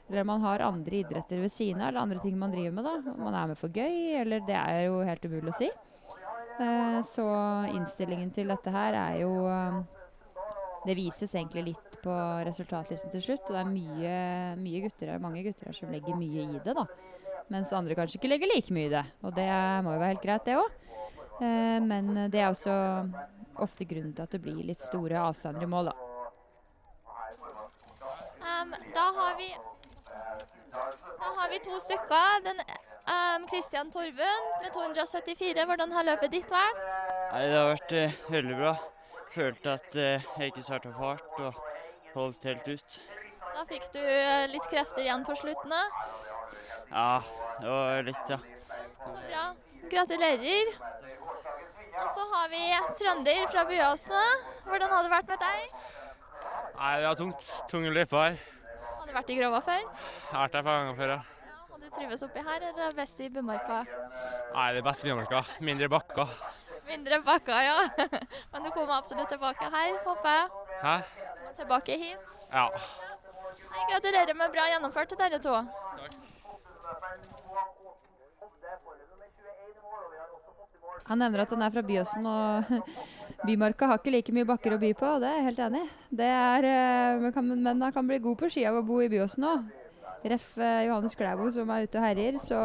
Speaker 1: Eller om man har andre idretter ved siden av, eller andre ting man driver med. da. Om man er med for gøy, eller Det er jo helt umulig å si. Eh, så innstillingen til dette her er jo eh, Det vises egentlig litt på resultatlisten til slutt. Og det er mye, mye gutter mange gutter her som legger mye i det. da. Mens andre kanskje ikke legger like mye i det. Og det må jo være helt greit, det òg. Eh, men det er også ofte grunnen til at det blir litt store avstander i mål, da.
Speaker 3: Um, da har vi Da har vi to stykker. Den um, Christian Torvund med 274. Hvordan har løpet ditt vært?
Speaker 7: Nei, det har vært uh, veldig bra. Følte at uh, jeg ikke starta fart og holdt helt ut.
Speaker 3: Da fikk du eh, litt krefter igjen på slutten.
Speaker 7: Ja, det var litt, ja.
Speaker 3: Så bra. Gratulerer. Og så har vi trønder fra Byåsen. Hvordan har det vært med deg?
Speaker 8: Nei, det var tungt. Tunge løyper her.
Speaker 3: Har du vært i Grova før?
Speaker 8: Jeg har vært der et par ganger før, ja.
Speaker 3: Ja, og du trives oppi her, eller er det best i Bymarka?
Speaker 8: Nei, det er best i Bymarka. Mindre bakker.
Speaker 3: Mindre bakker, ja. Men du kommer absolutt tilbake her, håper jeg.
Speaker 8: Hæ?
Speaker 3: Tilbake hit.
Speaker 8: Ja.
Speaker 3: Gratulerer med bra gjennomført til dere to.
Speaker 1: Han nevner at han er fra Byåsen, og Bymarka har ikke like mye bakker å by på, og det er jeg helt enig i. Det eh, men, han kan bli god på ski av å bo i Byåsen òg. Ref. eh, Johannes Klæbo som er ute og herjer. Så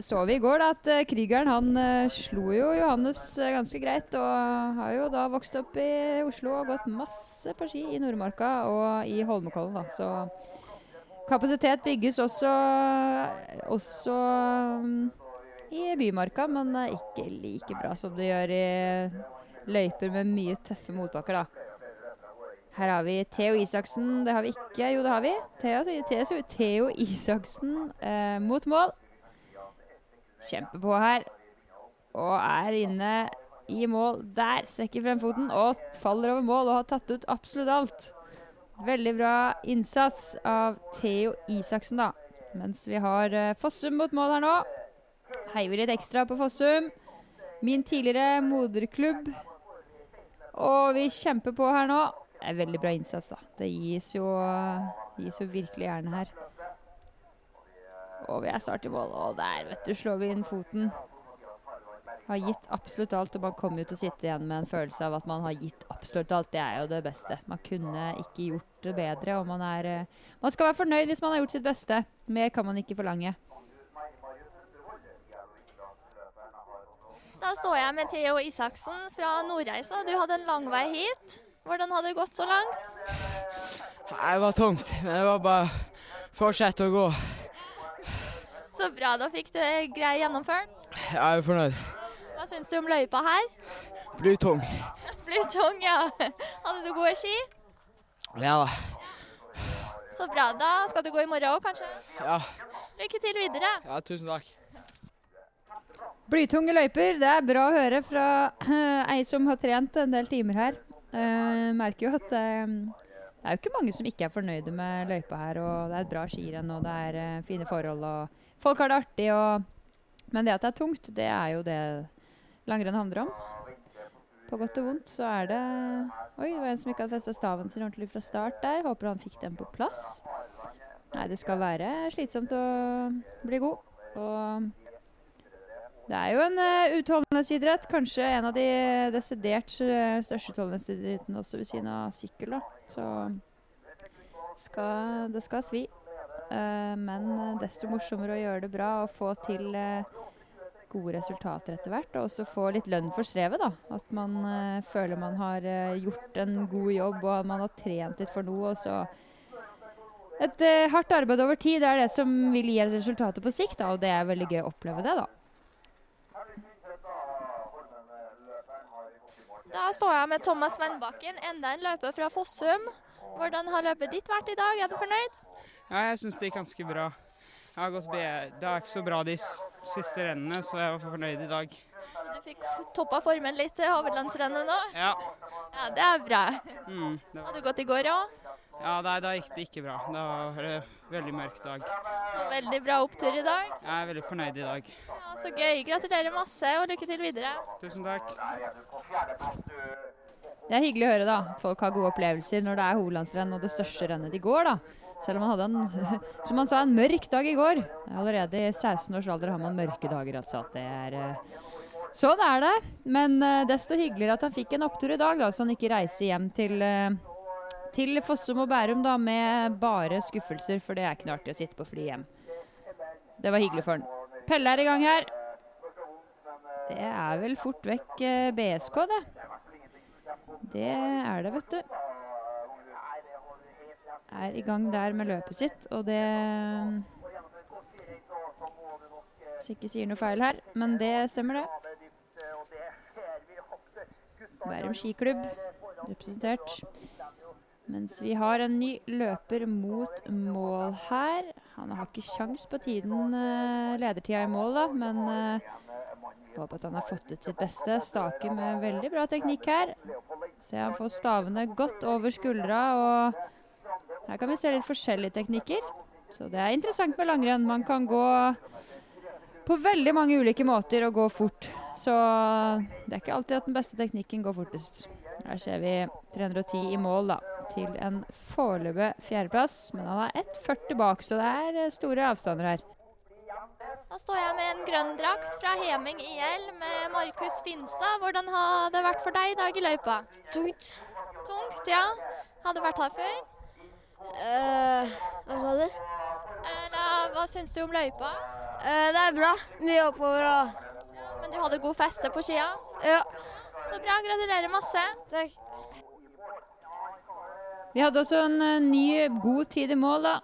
Speaker 1: så vi i går da at eh, Krygeren han eh, slo jo Johannes eh, ganske greit. Og har jo da vokst opp i Oslo og gått masse på ski i Nordmarka og i Holmenkollen. da, så kapasitet bygges også, også mm, i Bymarka, men ikke like bra som det gjør i løyper med mye tøffe motbakker, da. Her har vi Theo Isaksen. Det har vi ikke. Jo, det har vi. Theo, Theo, Theo Isaksen eh, mot mål. Kjempepå her. Og er inne i mål der. Strekker frem foten og faller over mål og har tatt ut absolutt alt. Veldig bra innsats av Theo Isaksen, da. Mens vi har eh, Fossum mot mål her nå. Heier vi litt ekstra på Fossum. Min tidligere moderklubb. Og vi kjemper på her nå. Det er veldig bra innsats, da. Det gis jo, gis jo virkelig gjerne her. Og vi er snart i mål. Og der, vet du, slår vi inn foten. Har gitt absolutt alt, og man kommer jo til å sitte igjen med en følelse av at man har gitt absolutt alt. Det er jo det beste. Man kunne ikke gjort det bedre, og man er eh, Man skal være fornøyd hvis man har gjort sitt beste. Mer kan man ikke forlange.
Speaker 3: Da står jeg med Theo Isaksen fra Nordreisa. Du hadde en lang vei hit. Hvordan hadde det gått så langt?
Speaker 6: Det var tungt, men det var bare å fortsette å gå.
Speaker 3: Så bra, da fikk du grei gjennomført.
Speaker 6: Jeg er fornøyd.
Speaker 3: Hva syns du om løypa her?
Speaker 6: Blir tung.
Speaker 3: Blir tung, ja. Hadde du gode ski?
Speaker 6: Ja da.
Speaker 3: Så bra. Da skal du gå i morgen òg, kanskje?
Speaker 6: Ja.
Speaker 3: Lykke til videre.
Speaker 6: ja, tusen takk.
Speaker 1: Blytunge løyper, det er bra å høre fra ei som har trent en del timer her. Uh, merker jo at uh, det er jo ikke mange som ikke er fornøyde med løypa her. og Det er et bra skirenn og det er uh, fine forhold. og Folk har det artig. Og, men det at det er tungt, det er jo det langrenn handler om. På godt og vondt så er det Oi, det var en som ikke hadde festa staven sin ordentlig fra start der. Håper han fikk den på plass. Nei, det skal være slitsomt å bli god. Og det er jo en uh, utholdenhetsidrett. Kanskje en av de desidert eh, største utholdenhetsidrettene også ved siden av sykkel. Så skal, det skal svi. Eh, men desto morsommere å gjøre det bra og få til eh, gode resultater etter hvert. Og også få litt lønn for strevet. da. At man eh, føler man har gjort en god jobb og man har trent litt for noe. og så et eh, hardt arbeid over tid det er det som vil gi resultater på sikt, da, og det er veldig gøy å oppleve det. da.
Speaker 3: Da står jeg med Thomas Vennbakken, enda en løper fra Fossum. Hvordan har løpet ditt vært i dag? Er du fornøyd?
Speaker 9: Ja, jeg syns det gikk ganske bra. Jeg har gått be det er ikke så bra de siste rennene, så jeg var fornøyd i dag.
Speaker 3: Så du fikk toppa formen litt til hovedlandsrennet nå?
Speaker 9: Ja.
Speaker 3: Ja, det er bra.
Speaker 9: Mm, det
Speaker 3: Hadde du gått i går òg?
Speaker 9: ja nei, da gikk det ikke bra. Det var en veldig mørk dag.
Speaker 3: Så veldig bra opptur i dag.
Speaker 9: Jeg er veldig fornøyd i dag.
Speaker 3: Ja, så gøy. Gratulerer masse, og lykke til videre.
Speaker 9: Tusen takk.
Speaker 1: Det er hyggelig å høre da, at folk har gode opplevelser når det er hovedlandsrenn og det største rennet de går. da. Selv om han hadde en som han sa, en mørk dag i går. Allerede i 16 års alder har man mørke dager. altså. At det er, eh, sånn er det. Men eh, desto hyggeligere at han fikk en opptur i dag, da, så han ikke reiser hjem til, eh, til Fossum og Bærum da, med bare skuffelser. For det er ikke noe artig å sitte på fly hjem. Det var hyggelig for han. Pelle er i gang her. Det er vel fort vekk BSK, det. Det er det, vet du. Er i gang der med løpet sitt, og det jeg ikke sier noe feil her, men det stemmer, det. Bærum skiklubb representert. Mens vi har en ny løper mot mål her. Han har ikke sjans på tiden eh, ledertida i mål, da, men eh, håper at han har fått ut sitt beste. Staker med veldig bra teknikk her. Se han får stavene godt over skuldra, og her kan vi se litt forskjellige teknikker. Så det er interessant med langrenn. Man kan gå på veldig mange ulike måter og gå fort. Så det er ikke alltid at den beste teknikken går fortest. Her ser vi 310 i mål, da, til en foreløpig fjerdeplass. Men han er 1,40 bak, så det er eh, store avstander her.
Speaker 3: Da står jeg med en grønn drakt fra Heming IL med Markus Finstad. Hvordan har det vært for deg i dag i løypa?
Speaker 10: Tungt.
Speaker 3: Tungt, ja. Har du vært her før?
Speaker 10: Eh, hva sa du?
Speaker 3: Eller hva syns du om løypa?
Speaker 10: Eh, det er bra. Mye oppover og
Speaker 3: Men du hadde god feste på skia?
Speaker 10: Ja.
Speaker 3: Så bra. Gratulerer masse.
Speaker 10: Takk.
Speaker 1: Vi hadde også en eh, ny god tid i mål, da.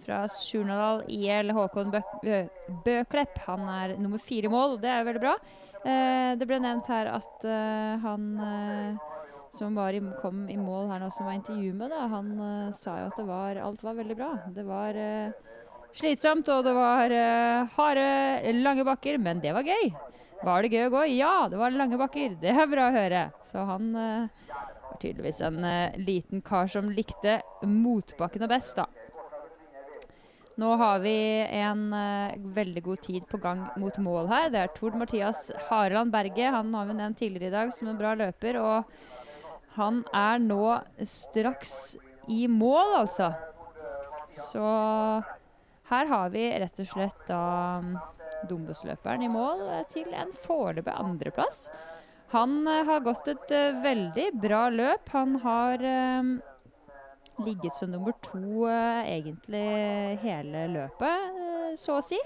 Speaker 1: Fra Surnadal IL Håkon Bø- Bøklepp. Han er nummer fire i mål, og det er veldig bra. Eh, det ble nevnt her at eh, han eh, som i, kom i mål her nå, som var intervjuet med, da, han uh, sa jo at var, alt var veldig bra. Det var uh, slitsomt, og det var uh, harde, lange bakker, men det var gøy. Var det gøy å gå? Ja, det var lange bakker. Det er bra å høre. Så han var tydeligvis en liten kar som likte motbakkene best, da. Nå har vi en uh, veldig god tid på gang mot mål her. Det er Tord Mathias Hareland Berge. Han har vi nevnt tidligere i dag som en bra løper. Og han er nå straks i mål, altså. Så her har vi rett og slett da mm, Dombåsløperen i mål eh, til en foreløpig andreplass. Han eh, har gått et eh, veldig bra løp. Han har eh, ligget som nummer to eh, egentlig hele løpet, så å si.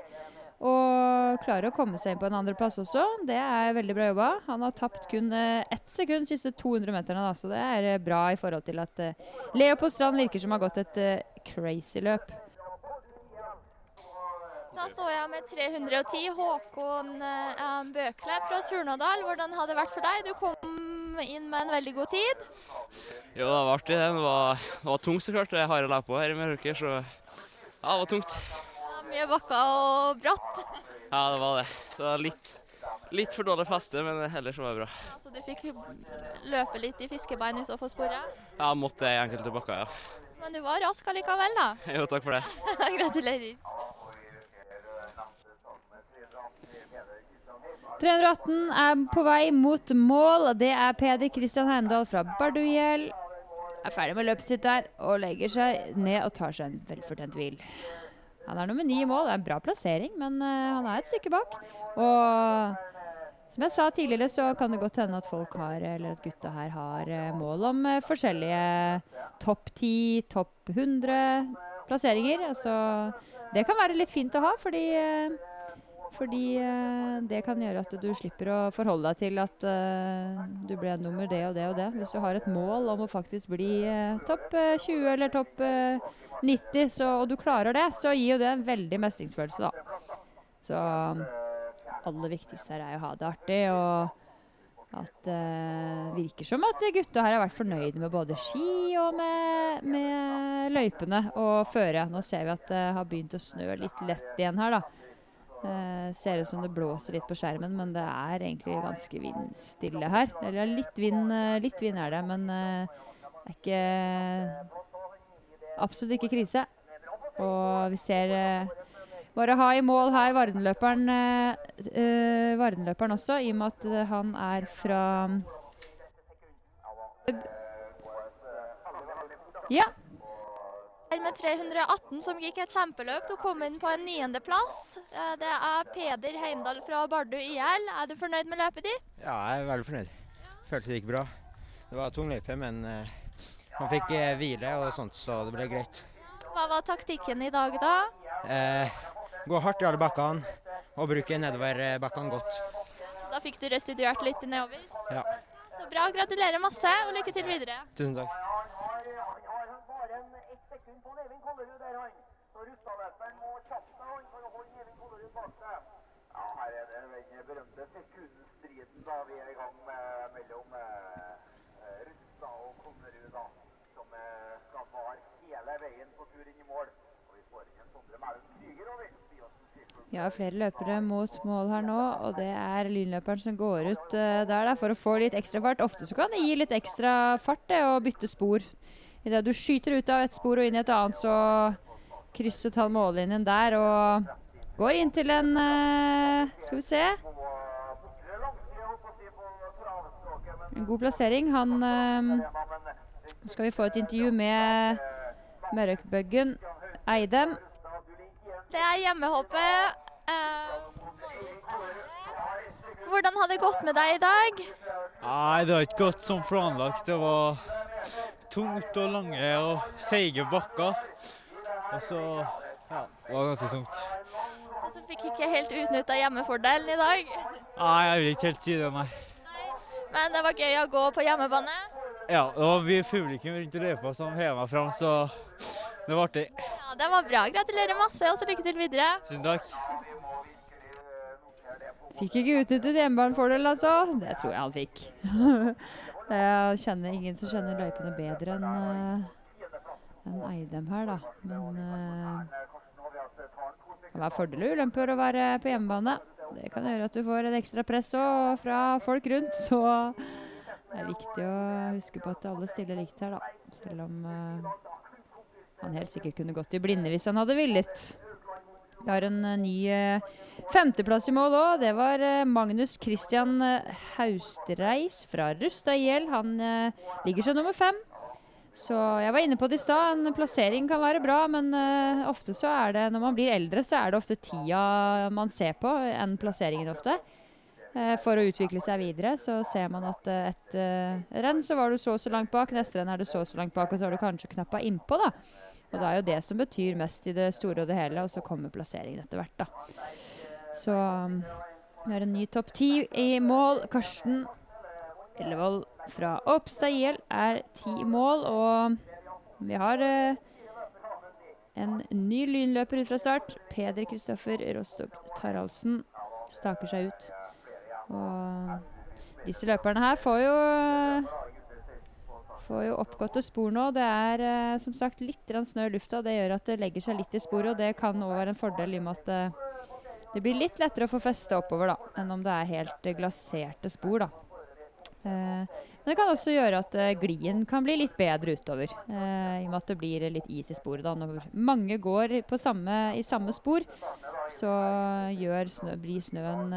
Speaker 1: Og klarer å komme seg inn på en andreplass også. Det er veldig bra jobba. Han har tapt kun eh, ett sekund de siste 200 meterne, da, så det er eh, bra i forhold til at eh, Leo på strand virker som har gått et crazy løp.
Speaker 3: Da står jeg med 310 Håkon eh, Bøklepp fra Surnadal. Hvordan har det vært for deg? Du kom inn med en veldig god tid.
Speaker 8: Jo, det var artig. det. Det var, det var tungt, så klart. Det er harde løp her i Meråker, så ja, det var tungt.
Speaker 3: Mye bakker og bratt.
Speaker 8: Ja, det var det. Så litt, litt for dårlig feste, men ellers var det bra.
Speaker 3: Så du fikk løpe litt i fiskebein utenfor sporet.
Speaker 8: Ja, måtte i enkelte bakker, ja.
Speaker 3: Men du var rask allikevel, da.
Speaker 8: Jo, takk for det.
Speaker 3: Gratulerer.
Speaker 1: 318 er på vei mot mål. Det er Peder Kristian Heimdal fra Bardugjell. Er ferdig med løpet sitt der og legger seg ned og tar seg en velfortjent hvil. Han er nummer ni i mål. Det er en bra plassering, men eh, han er et stykke bak. Og som jeg sa tidligere, så kan det godt hende at folk har, eller at gutta her har eh, mål om eh, forskjellige topp 10, topp 100 plasseringer. Altså, det kan være litt fint å ha, fordi fordi eh, det kan gjøre at du slipper å forholde deg til at eh, du ble nummer det og det og det. Hvis du har et mål om å faktisk bli eh, topp eh, 20 eller topp eh, 90, så, og du klarer det, så gir jo det en veldig mestringsfølelse, da. Så aller viktigste her er å ha det artig, og at det virker som at gutta her har vært fornøyde med både ski og med, med løypene og føre. Nå ser vi at det har begynt å snø litt lett igjen her, da. Eh, ser ut som det blåser litt på skjermen, men det er egentlig ganske vindstille her. Eller litt vind, eh, litt vind er det, men eh, det er ikke Absolutt ikke krise. Og vi ser eh, bare ha i mål her Vardenløperen, eh, eh, Vardenløperen også, i og med at eh, han er fra Ja.
Speaker 3: Her med 318 som gikk et kjempeløp. Du kom inn på en niendeplass. Eh, Det er Peder Heimdal fra Bardu IL. Er du fornøyd med løpet ditt?
Speaker 11: Ja, jeg er veldig fornøyd. Følte det gikk bra. Det var tung løype, men eh, man fikk eh, hvile og sånt, så det ble greit.
Speaker 3: Hva var taktikken i dag, da?
Speaker 11: Eh, gå hardt i alle bakkene og bruke nedoverbakkene godt.
Speaker 3: Da fikk du restituert litt nedover.
Speaker 11: Ja,
Speaker 3: Så bra. Gratulerer masse, og lykke til videre.
Speaker 11: tusen takk.
Speaker 2: Bare en ett sekund på Nevin Kollerud der, han. Så Rustadløperen må kjappe seg han for å holde Ja, her er den berømte sekundstriden da vi er i gang med mellom eh, Rusta og Konnerud, da. Som eh, skal vare hele veien på tur inn i mål. Og vi får inn en Sondre Mælen Krüger over.
Speaker 1: Har flere løpere mot mål her nå, og det er lynløperen som går ut eh, der da, for å få litt ekstra fart. Ofte så kan det gi litt ekstra fart det, å bytte spor. Idet du skyter ut av et spor og inn i et annet, så krysset han mållinjen der og går inn til en eh, Skal vi se. En god plassering. Han eh, Nå skal vi få et intervju med Mørøkbøggen Eidem.
Speaker 3: Det er hjemmehoppet Eh, Hvordan har det gått med deg i dag?
Speaker 12: Nei, det har ikke gått som planlagt. Det var tungt og lange og seige bakker. Og så ja, det var ganske tungt.
Speaker 3: Du fikk ikke helt utnytta hjemmefordelen i dag?
Speaker 12: Nei, jeg vil ikke helt si det, nei.
Speaker 3: Men det var gøy å gå på hjemmebane.
Speaker 12: Ja, det var mye publikum rundt løypa som hev meg fram, så det var artig.
Speaker 3: Ja, Det var bra. Gratulerer masse, og så lykke til videre.
Speaker 12: Tusen takk.
Speaker 1: Fikk ikke utnyttet hjemmebanefordel, altså. Det tror jeg han fikk. jeg kjenner ingen som kjenner løypene bedre enn en Eidem her, da. Men uh, det kan være fordeler og ulemper å være på hjemmebane. Det kan gjøre at du får et ekstra press òg fra folk rundt, så det er viktig å huske på at alle stiller likt her, da. Selv om uh, han helt sikkert kunne gått i blinde hvis han hadde villet. Vi har en uh, ny uh, femteplass i mål òg. Det var Magnus Christian Haustreis fra Rustad. Han ligger som nummer fem. Så jeg var inne på det i stad. En plassering kan være bra, men ofte så er det når man blir eldre, så er det ofte tida man ser på, enn plasseringen ofte. for å utvikle seg videre så ser man at et renn så var du så og så langt bak, neste renn er du så og så langt bak, og så har du kanskje knappa innpå, da. Og det er jo det som betyr mest i det store og det hele, og så kommer plasseringen etter hvert, da. Så um, vi har en ny topp ti i mål. Karsten Ellevold fra Oppstad IL er ti mål, og vi har uh, en ny lynløper ut fra start. Peder Kristoffer Rostock Taraldsen staker seg ut. Og disse løperne her får jo Får jo oppgåtte spor nå. Det er eh, som sagt litt snø i lufta. Det gjør at det legger seg litt i sporet, og det kan òg være en fordel i og med at eh, det blir litt lettere å få feste oppover da, enn om det er helt eh, glaserte spor. da. Eh, men det kan også gjøre at eh, glien kan bli litt bedre utover. Eh, I og med at det blir litt is i sporet. da. Når mange går samme, i samme spor, så snø, blir snøen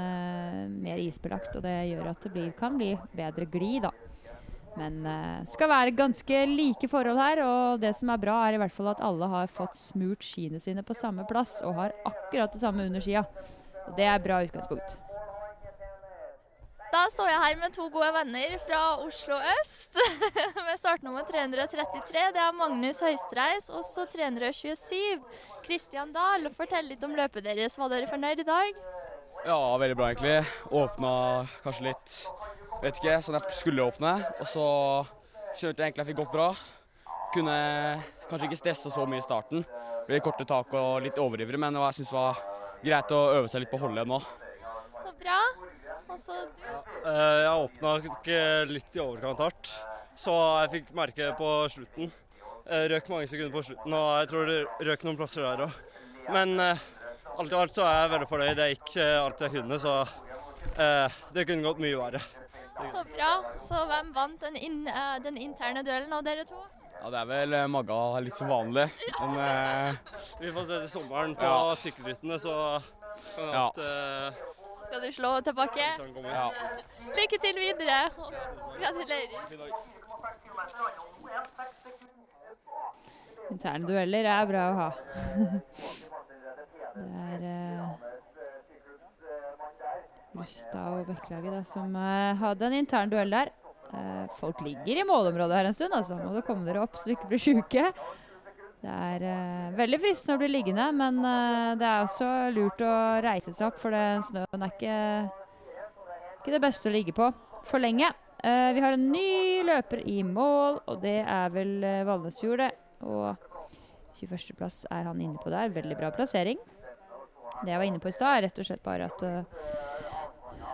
Speaker 1: mer isbelagt. Og det gjør at det blir, kan bli bedre glid. da. Men det skal være ganske like forhold her. Og det som er bra, er i hvert fall at alle har fått smurt skiene sine på samme plass og har akkurat det samme under skia. Og det er bra utgangspunkt.
Speaker 3: Da står jeg her med to gode venner fra Oslo øst. med startnummer 333. Det er Magnus Høistreis også 327. Kristian Dahl, fortell litt om løpet deres. Var dere fornøyd i dag?
Speaker 8: Ja, veldig bra egentlig. Åpna kanskje litt vet ikke, sånn jeg skulle åpne. Og så kjørte jeg egentlig jeg fikk gått bra. Kunne kanskje ikke stresse så mye i starten. Ble korte tak og litt overivrig, men jeg syns det var greit å øve seg litt på å holde nå.
Speaker 3: Bra. Og så du?
Speaker 13: Ja, jeg åpna litt i overkant hardt, så jeg fikk merke på slutten. Jeg røk mange sekunder på slutten, og jeg tror det røk noen plasser der òg. Men eh, alt i alt så er jeg veldig fornøyd. Det gikk alt jeg kunne, så eh, det kunne gått mye verre.
Speaker 3: Så bra. Så hvem vant den, in, den, interne duellen av dere to?
Speaker 8: Ja, Det er vel Magga litt som vanlig.
Speaker 13: Men eh... vi får se til sommeren på ja. sykkelrittene, så kan ja. at
Speaker 3: Skal du slå tilbake?
Speaker 8: Ja.
Speaker 3: Lykke til videre. Gratulerer.
Speaker 1: Interne dueller er bra å ha. det er Rustad og Bekkelaget som uh, hadde en intern duell der. Uh, folk ligger i målområdet her en stund, altså. Må du komme dere opp så du ikke blir sjuke. Det er uh, veldig fristende å bli liggende, men det er også lurt å reise seg opp, for det, snøen er ikke, ikke, det beste å ligge på for lenge. vi har en ny løper i mål, og det er vel uh, Valnesfjord, det. Og 21.-plass er han inne på der. Veldig bra plassering. Det jeg var inne på i stad, er rett og slett bare at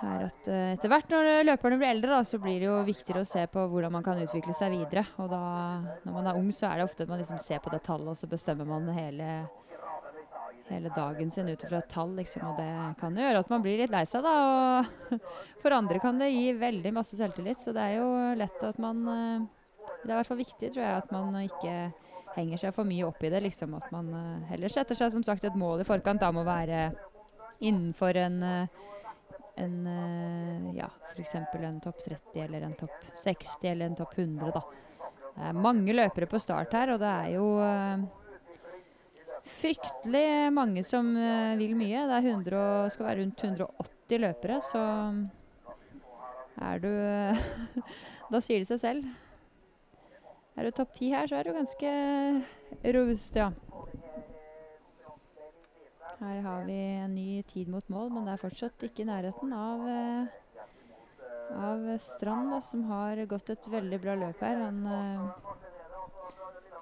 Speaker 1: er at uh, etter hvert når løperne blir eldre, da, så blir det jo viktigere å se på hvordan man kan utvikle seg videre. Og da, når man er ung, så er det ofte at man liksom ser på det tallet, og så bestemmer man hele, hele dagen sin ut fra et tall, liksom. Og det kan jo gjøre at man blir litt lei seg, da. Og for andre kan det gi veldig masse selvtillit, så det er jo lett at man uh, Det er i hvert fall viktig, tror jeg, at man ikke henger seg for mye opp i det. liksom At man uh, heller setter seg som sagt et mål i forkant. Da må være innenfor en uh, en uh, ja, f.eks. en topp 30 eller en topp 60 eller en topp 100. da. Det er mange løpere på start her, og det er jo uh, fryktelig mange som eh, vil mye. Det er 100, og- skal være rundt 180 løpere, så er du Da sier det seg selv. Er du topp ti her, så er du ganske robust, ja. Her har vi en ny tid mot mål, men det er fortsatt ikke i nærheten av eh, av Strand, da, som har gått et veldig bra løp her. Han, eh,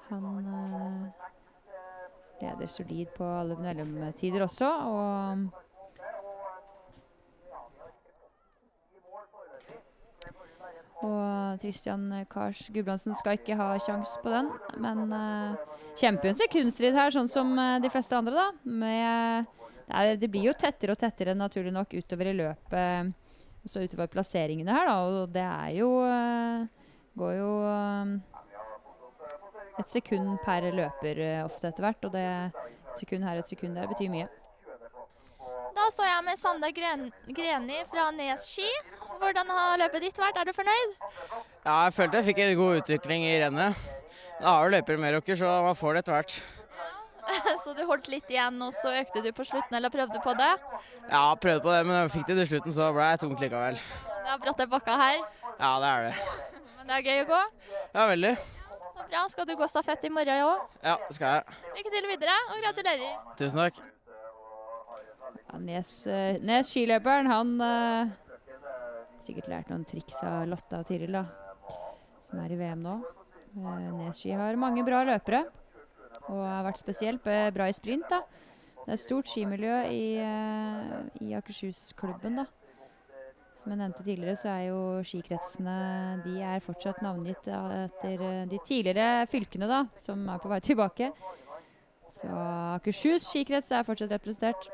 Speaker 1: han eh, leder solid på alle mellomtider også, og Og Christian Kars Gudbrandsen skal ikke ha kjangs på den, men uh, kjemper jo en sekundstrid her, sånn som eh, de fleste andre, da. Med, det, er, det blir jo tettere og tettere, naturlig nok, utover i løpet. Så utover plasseringene her, da. Og det er jo uh, Går jo eh, et sekund per løper eh, ofte etter hvert. Og det et sekund her og et sekund der betyr mye.
Speaker 3: Da står jeg med Sander Gren Greni fra Nes ski. Hvordan har løpet ditt vært? Er du fornøyd?
Speaker 4: Ja, jeg følte jeg fikk en god utvikling i rennet. Da har jo løper med dere, så man får det etter hvert.
Speaker 3: Så du holdt litt igjen, og så økte du på slutten, eller prøvde på det?
Speaker 4: Ja, prøvde på det, men jeg fikk det til slutten, så ble jeg tungt likevel.
Speaker 3: Det er bratte bakker her,
Speaker 4: Ja, det er det.
Speaker 3: men det er gøy å gå.
Speaker 4: Ja, veldig.
Speaker 3: Så bra. Skal du gå stafett i morgen òg?
Speaker 4: Ja, det skal jeg.
Speaker 3: Lykke til videre, og gratulerer.
Speaker 4: Tusen takk.
Speaker 1: Ja, Nes, eh, Nes skiløperen, han uh, sikkert lært noen triks av Lotta og Tiril, da, som er i VM nå. Neski har mange bra løpere, og har vært spesielt bra i sprint. da. Det er et stort skimiljø i, eh, i Akershus-klubben, da. Som jeg nevnte tidligere, så er jo skikretsene de er fortsatt navngitt eh, etter eh, de tidligere fylkene, da, som er på vei tilbake. Så Akershus skikrets er fortsatt representert.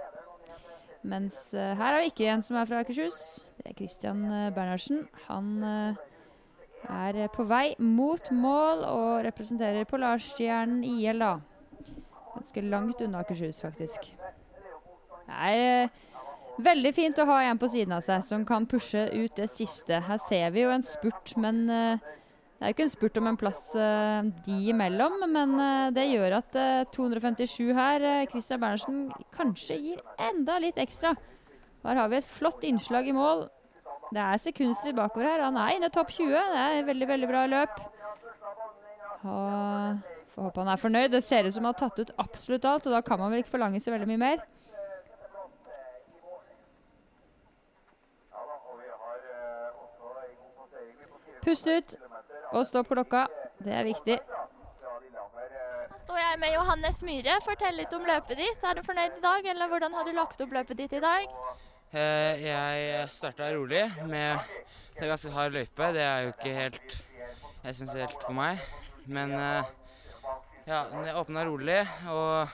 Speaker 1: Mens eh, her har vi ikke en som er fra Akershus. Det er Christian uh, Bernhardsen. Han eh, er eh, på vei mot mål og representerer Polarstjernen IL, da. Ganske langt unna Akershus, faktisk. Det er eh, veldig fint å ha en på siden av seg som kan pushe ut det siste. Her ser vi jo en spurt, men eh, det er jo ikke en spurt om en plass uh, de imellom. Men uh, det gjør at uh, 257 her, eh, Christian Berntsen, kanskje gir enda litt ekstra. Her har vi et flott innslag i mål. Det er sekundstrid bakover her. Han er inne i topp 20. Det er et veldig, veldig bra løp. Og Får håpe han er fornøyd. Det ser ut som han har tatt ut absolutt alt, og da kan man vel ikke forlange så veldig mye mer. Pust ut og stå på klokka. Det er viktig.
Speaker 3: Her står jeg med Johannes Myhre. Fortell litt om løpet ditt. Er du fornøyd i dag, eller hvordan har du lagt opp løpet ditt i dag?
Speaker 14: Eh, Jeg starta rolig med Det er ganske hard løype. Det er jo ikke helt essensielt for meg. Men eh, ja, jeg åpna rolig og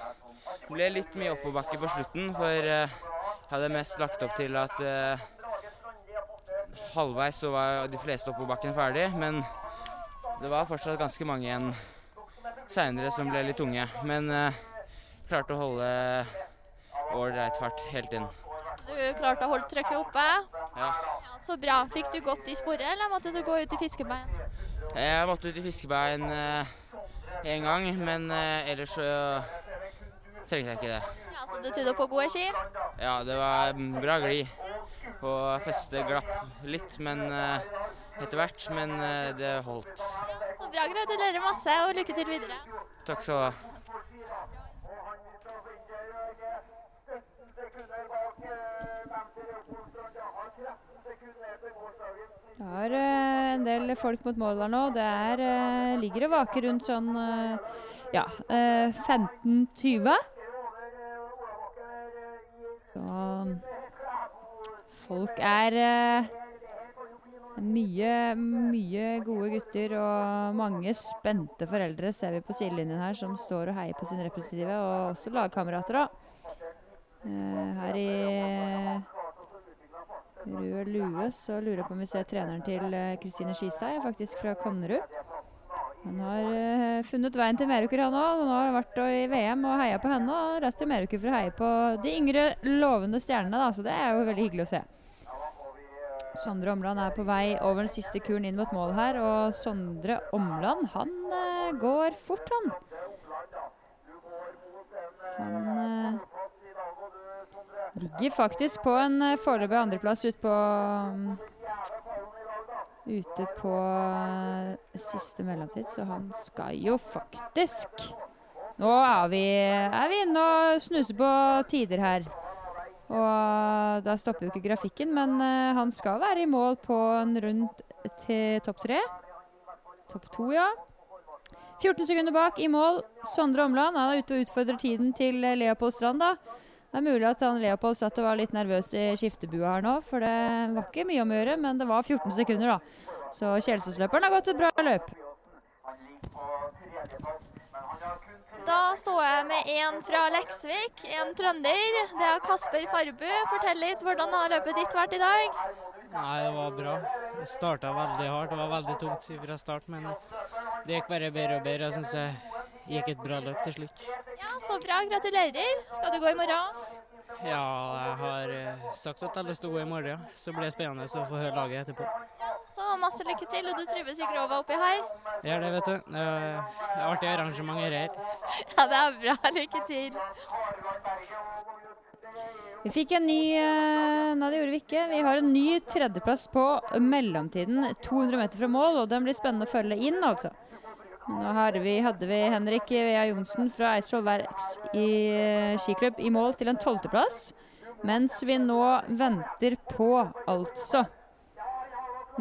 Speaker 14: ble litt mye oppoverbakke på slutten. For eh, jeg hadde mest lagt opp til at eh, halvveis så var de fleste oppoverbakkene ferdig. Men det var fortsatt ganske mange igjen seinere som ble litt tunge. Men eh, klarte å holde ålreit fart helt inn.
Speaker 3: Så du klarte å holde trøkket oppe?
Speaker 14: Ja.
Speaker 3: Ja, så bra. Fikk du godt i sporet, eller måtte du gå ut i fiskebein?
Speaker 14: Jeg måtte ut i fiskebein én gang, men eh, ellers så trengte jeg ikke det.
Speaker 3: Ja, Så det tyder på gode ski?
Speaker 14: Ja, det var bra glid. Og feste glapp litt men eh, etter hvert, men eh, det holdt.
Speaker 3: Så bra. Gratulerer masse, og lykke til videre.
Speaker 14: Takk skal du ha.
Speaker 1: Det er eh, en del folk mot mål der nå. Det er, eh, ligger og vaker rundt sånn ja, eh, 15-20. Så folk er mye, mye gode gutter og mange spente foreldre ser vi på sidelinjen her, som står og heier på sine representative, og også lagkamerater. Eh, her i rød lue, så lurer jeg på om vi ser treneren til eh, Kristine Skistad, er faktisk fra Konnerud. Han har eh, funnet veien til Meruker, han òg. Han har vært i VM og heia på henne. Og reist til Meruker for å heie på de yngre, lovende stjernene, da, så det er jo veldig hyggelig å se. Sondre Omland er på vei over den siste kuren inn mot mål her, og Sondre Omland, han uh, går fort, han. Han uh, ligger faktisk på en uh, foreløpig andreplass ute på um, Ute på siste mellomtid, så han skal jo faktisk Nå er vi, er vi inne og snuser på tider her. Og da stopper jo ikke grafikken, men uh, han skal være i mål på en rundt til topp tre. Topp to, ja. 14 sekunder bak i mål. Sondre Omland han er ute og utfordrer tiden til eh, Leopold Strand. da. Det er mulig at han Leopold satt og var litt nervøs i skiftebua her nå, for det var ikke mye om å gjøre, men det var 14 sekunder, da. Så Kjelsås-løperen har gått et bra løp.
Speaker 3: Da så jeg med en fra Leksvik, en trønder. Det er Kasper Farbu. Fortell litt, hvordan har løpet ditt vært i dag?
Speaker 15: Nei, det var bra. Det starta veldig hardt. Det var veldig tungt fra start, men det gikk bare bedre og bedre. Jeg syns det gikk et bra løp til slutt.
Speaker 3: Ja, Så bra. Gratulerer. Skal du gå i morgen?
Speaker 15: Ja, jeg har eh, sagt at jeg har lyst til å gå i morgen, så blir det spennende å få høre laget etterpå.
Speaker 3: Så masse lykke til, og du trives i Grova oppi her?
Speaker 15: Gjør det, vet du. Det er er artig arrangement her.
Speaker 3: Ja, det er bra. Lykke til.
Speaker 1: Vi fikk en ny eh, Nei, det gjorde vi ikke. Vi har en ny tredjeplass på mellomtiden 200 meter fra mål, og den blir spennende å følge inn, altså. Nå vi, hadde vi Henrik Vea Johnsen fra Eidsvoll Verks i eh, skiklubb i mål til en tolvteplass, mens vi nå venter på, altså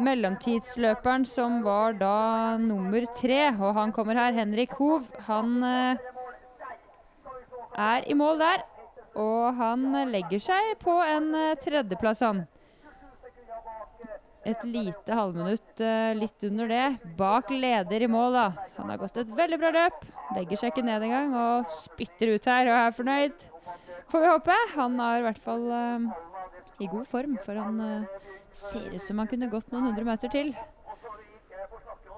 Speaker 1: Mellomtidsløperen som var da nummer tre, og han kommer her, Henrik Hov, han eh, er i mål der. Og han legger seg på en eh, tredjeplass, han. Et lite halvminutt eh, litt under det. Bak leder i mål, da. Han har gått et veldig bra løp. Legger seg ikke ned engang og spytter ut her og er fornøyd. Får vi håpe. Han er i hvert fall eh, i god form, for han uh, ser ut som han kunne gått noen hundre meter til.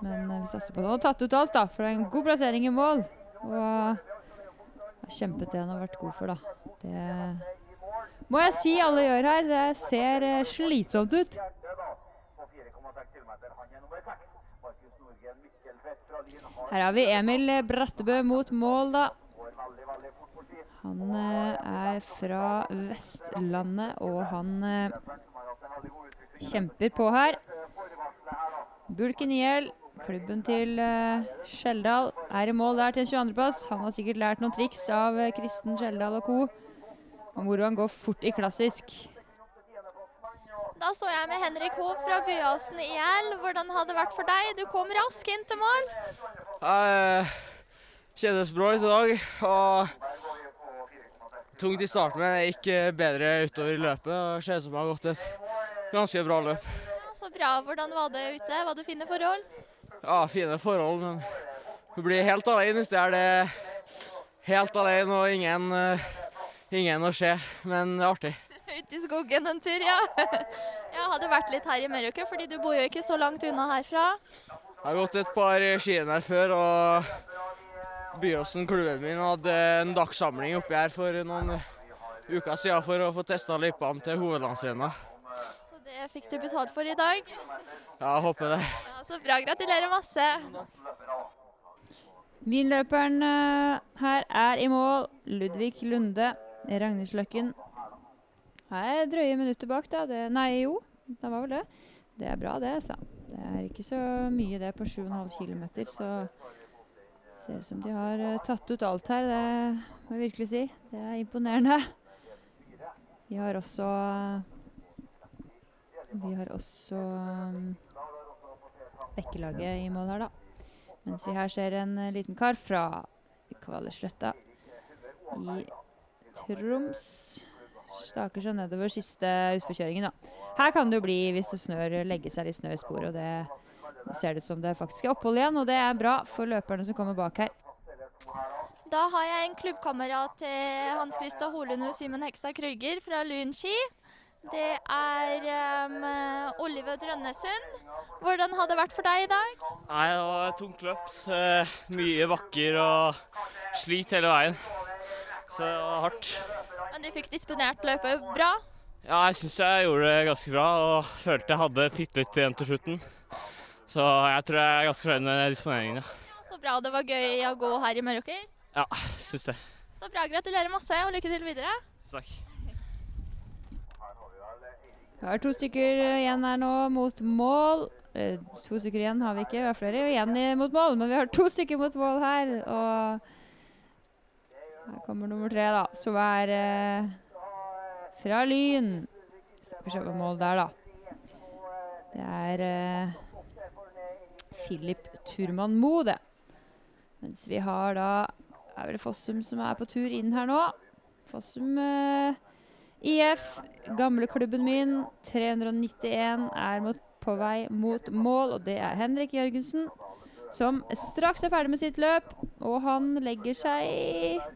Speaker 1: Men uh, vi satser på det. Han har tatt ut alt, da, for det er en god plassering i mål. Og har kjempet det han har vært god for, da. Det må jeg si alle gjør her. Det ser uh, slitsomt ut. Her har vi Emil Brattebø mot mål, da. Han eh, er fra Vestlandet, og han eh, kjemper på her. Bulken IL, klubben til eh, Skjeldal, er i mål der til 22.-plass. Han har sikkert lært noen triks av Kristen Skjeldal og co. om hvordan går fort i klassisk.
Speaker 3: Da så jeg med Henrik Hoff fra Byåsen IL. Hvordan har det vært for deg? Du kom raskt inn til mål.
Speaker 6: Jeg kjennes bra ut i dag. og Tungt i starten, men det gikk eh, bedre utover løpet. og Ser ut som jeg har gått et ganske bra løp.
Speaker 3: Ja, så bra. Hvordan var det ute? Var det fine forhold?
Speaker 6: Ja, fine forhold, men du blir helt alene ute. Er det helt alene og ingen, eh, ingen å se, men det er artig.
Speaker 3: Ute i skogen en tur, ja. Jeg hadde vært litt her i Meråker, fordi du bor jo ikke så langt unna herfra.
Speaker 6: Jeg har gått et par skirenn her før, og Byåsen, klubben min, hadde en dagssamling oppi her for noen uker siden for å få testa løypene til hovedlandsrenna.
Speaker 3: Så det fikk du betalt for i dag.
Speaker 6: Ja, jeg håper det.
Speaker 3: Ja, så bra. Gratulerer masse.
Speaker 1: Vinløperen eh, her er i mål. Ludvig Lunde. Ragnhildsløkken. Her er drøye minutter bak, da. Det, nei, jo, det var vel det. Det er bra, det, altså. Det er ikke så mye det på 7,5 km, så ser ut som de har eh, tatt ut alt her. Det må jeg virkelig si. Det er imponerende. Vi har også Vi har også Bekkelaget i mål her, da. Mens vi her ser en eh, liten kar fra Kvalesletta i Troms. Staker seg nedover siste utforkjøringen, da. Her kan det jo bli, hvis det snør, legge seg litt snø i sporet. Og det, nå ser det ut som det faktisk er opphold igjen, og det er bra for løperne som kommer bak her.
Speaker 3: Da har jeg en klubbkamerat til Hans Christa Holund og Simen Hekstad Krøyger fra Lyn ski. Det er um, Olive Drønnesund. Hvordan har det vært for deg i dag?
Speaker 16: Nei, det var tungt løp. Eh, Mye bakker og slit hele veien. Så det var hardt.
Speaker 3: Men du fikk disponert løpet bra?
Speaker 16: Ja, jeg syns jeg gjorde det ganske bra og følte jeg hadde bitte litt igjen til slutten. Så jeg tror jeg er ganske fornøyd med disponeringen. Ja.
Speaker 3: Så bra. Det var gøy å gå her i Meråker.
Speaker 16: Ja, syns det.
Speaker 3: Så bra. Gratulerer masse, og lykke til videre.
Speaker 16: Takk.
Speaker 1: Vi har to stykker igjen her nå mot mål. Eh, to stykker igjen har vi ikke, vi har flere igjen mot mål, men vi har to stykker mot mål her. Og her kommer nummer tre, da, som er eh, fra Lyn. Skal vi se på mål der, da. Det er eh, Philip Turman Moe, det. Mens vi har da er vel Fossum som er på tur inn her nå. Fossum eh, IF, gamleklubben min, 391, er mot, på vei mot mål. Og det er Henrik Jørgensen, som straks er ferdig med sitt løp. Og han legger seg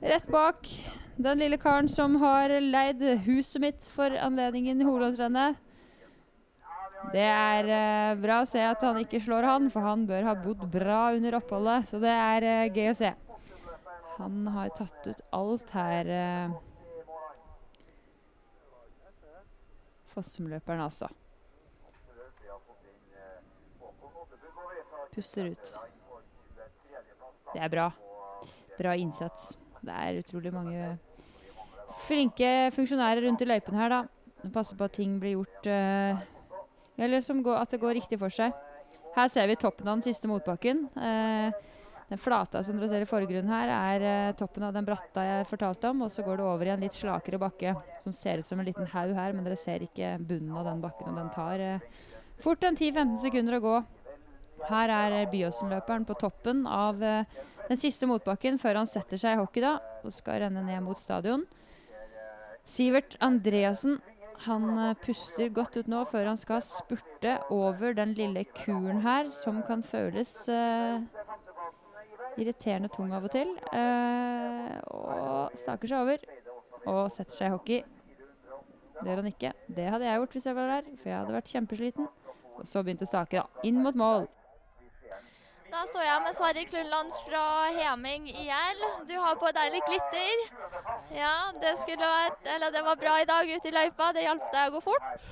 Speaker 1: rett bak den lille karen som har leid huset mitt for anledningen i Holandsrennet. Det er uh, bra å se at han ikke slår han, for han bør ha bodd bra under oppholdet. Så det er uh, gøy å se. Han har tatt ut alt her. Uh, Fossumløperen, altså. Puster ut. Det er bra. Bra innsats. Det er utrolig mange flinke funksjonærer rundt i løypene her, da. Passer på at ting blir gjort uh, Eller går, at det går riktig for seg. Her ser vi toppen av den siste motbakken. Uh, den flata som dere ser i forgrunnen her, er uh, toppen av den bratta jeg fortalte om. Og så går det over i en litt slakere bakke som ser ut som en liten haug her, men dere ser ikke bunnen av den bakken. Og den tar uh, fort en 10-15 sekunder å gå. Her er Byåsen-løperen på toppen av eh, den siste motbakken før han setter seg i hockey da, og skal renne ned mot stadion. Sivert Andreassen han eh, puster godt ut nå før han skal spurte over den lille kuren her, som kan føles uh, irriterende tung av og til. Uh, og staker seg over og setter seg i hockey. Det gjør han ikke. Det hadde jeg gjort hvis jeg var der, for jeg hadde vært kjempesliten. Og så begynte å stake, da. Inn mot mål.
Speaker 3: Da står jeg med Sverre Klundland fra Heming IL. Du har på deg litt glitter. Ja, det, eller det var bra i dag ute i løypa. Det hjalp deg å gå fort.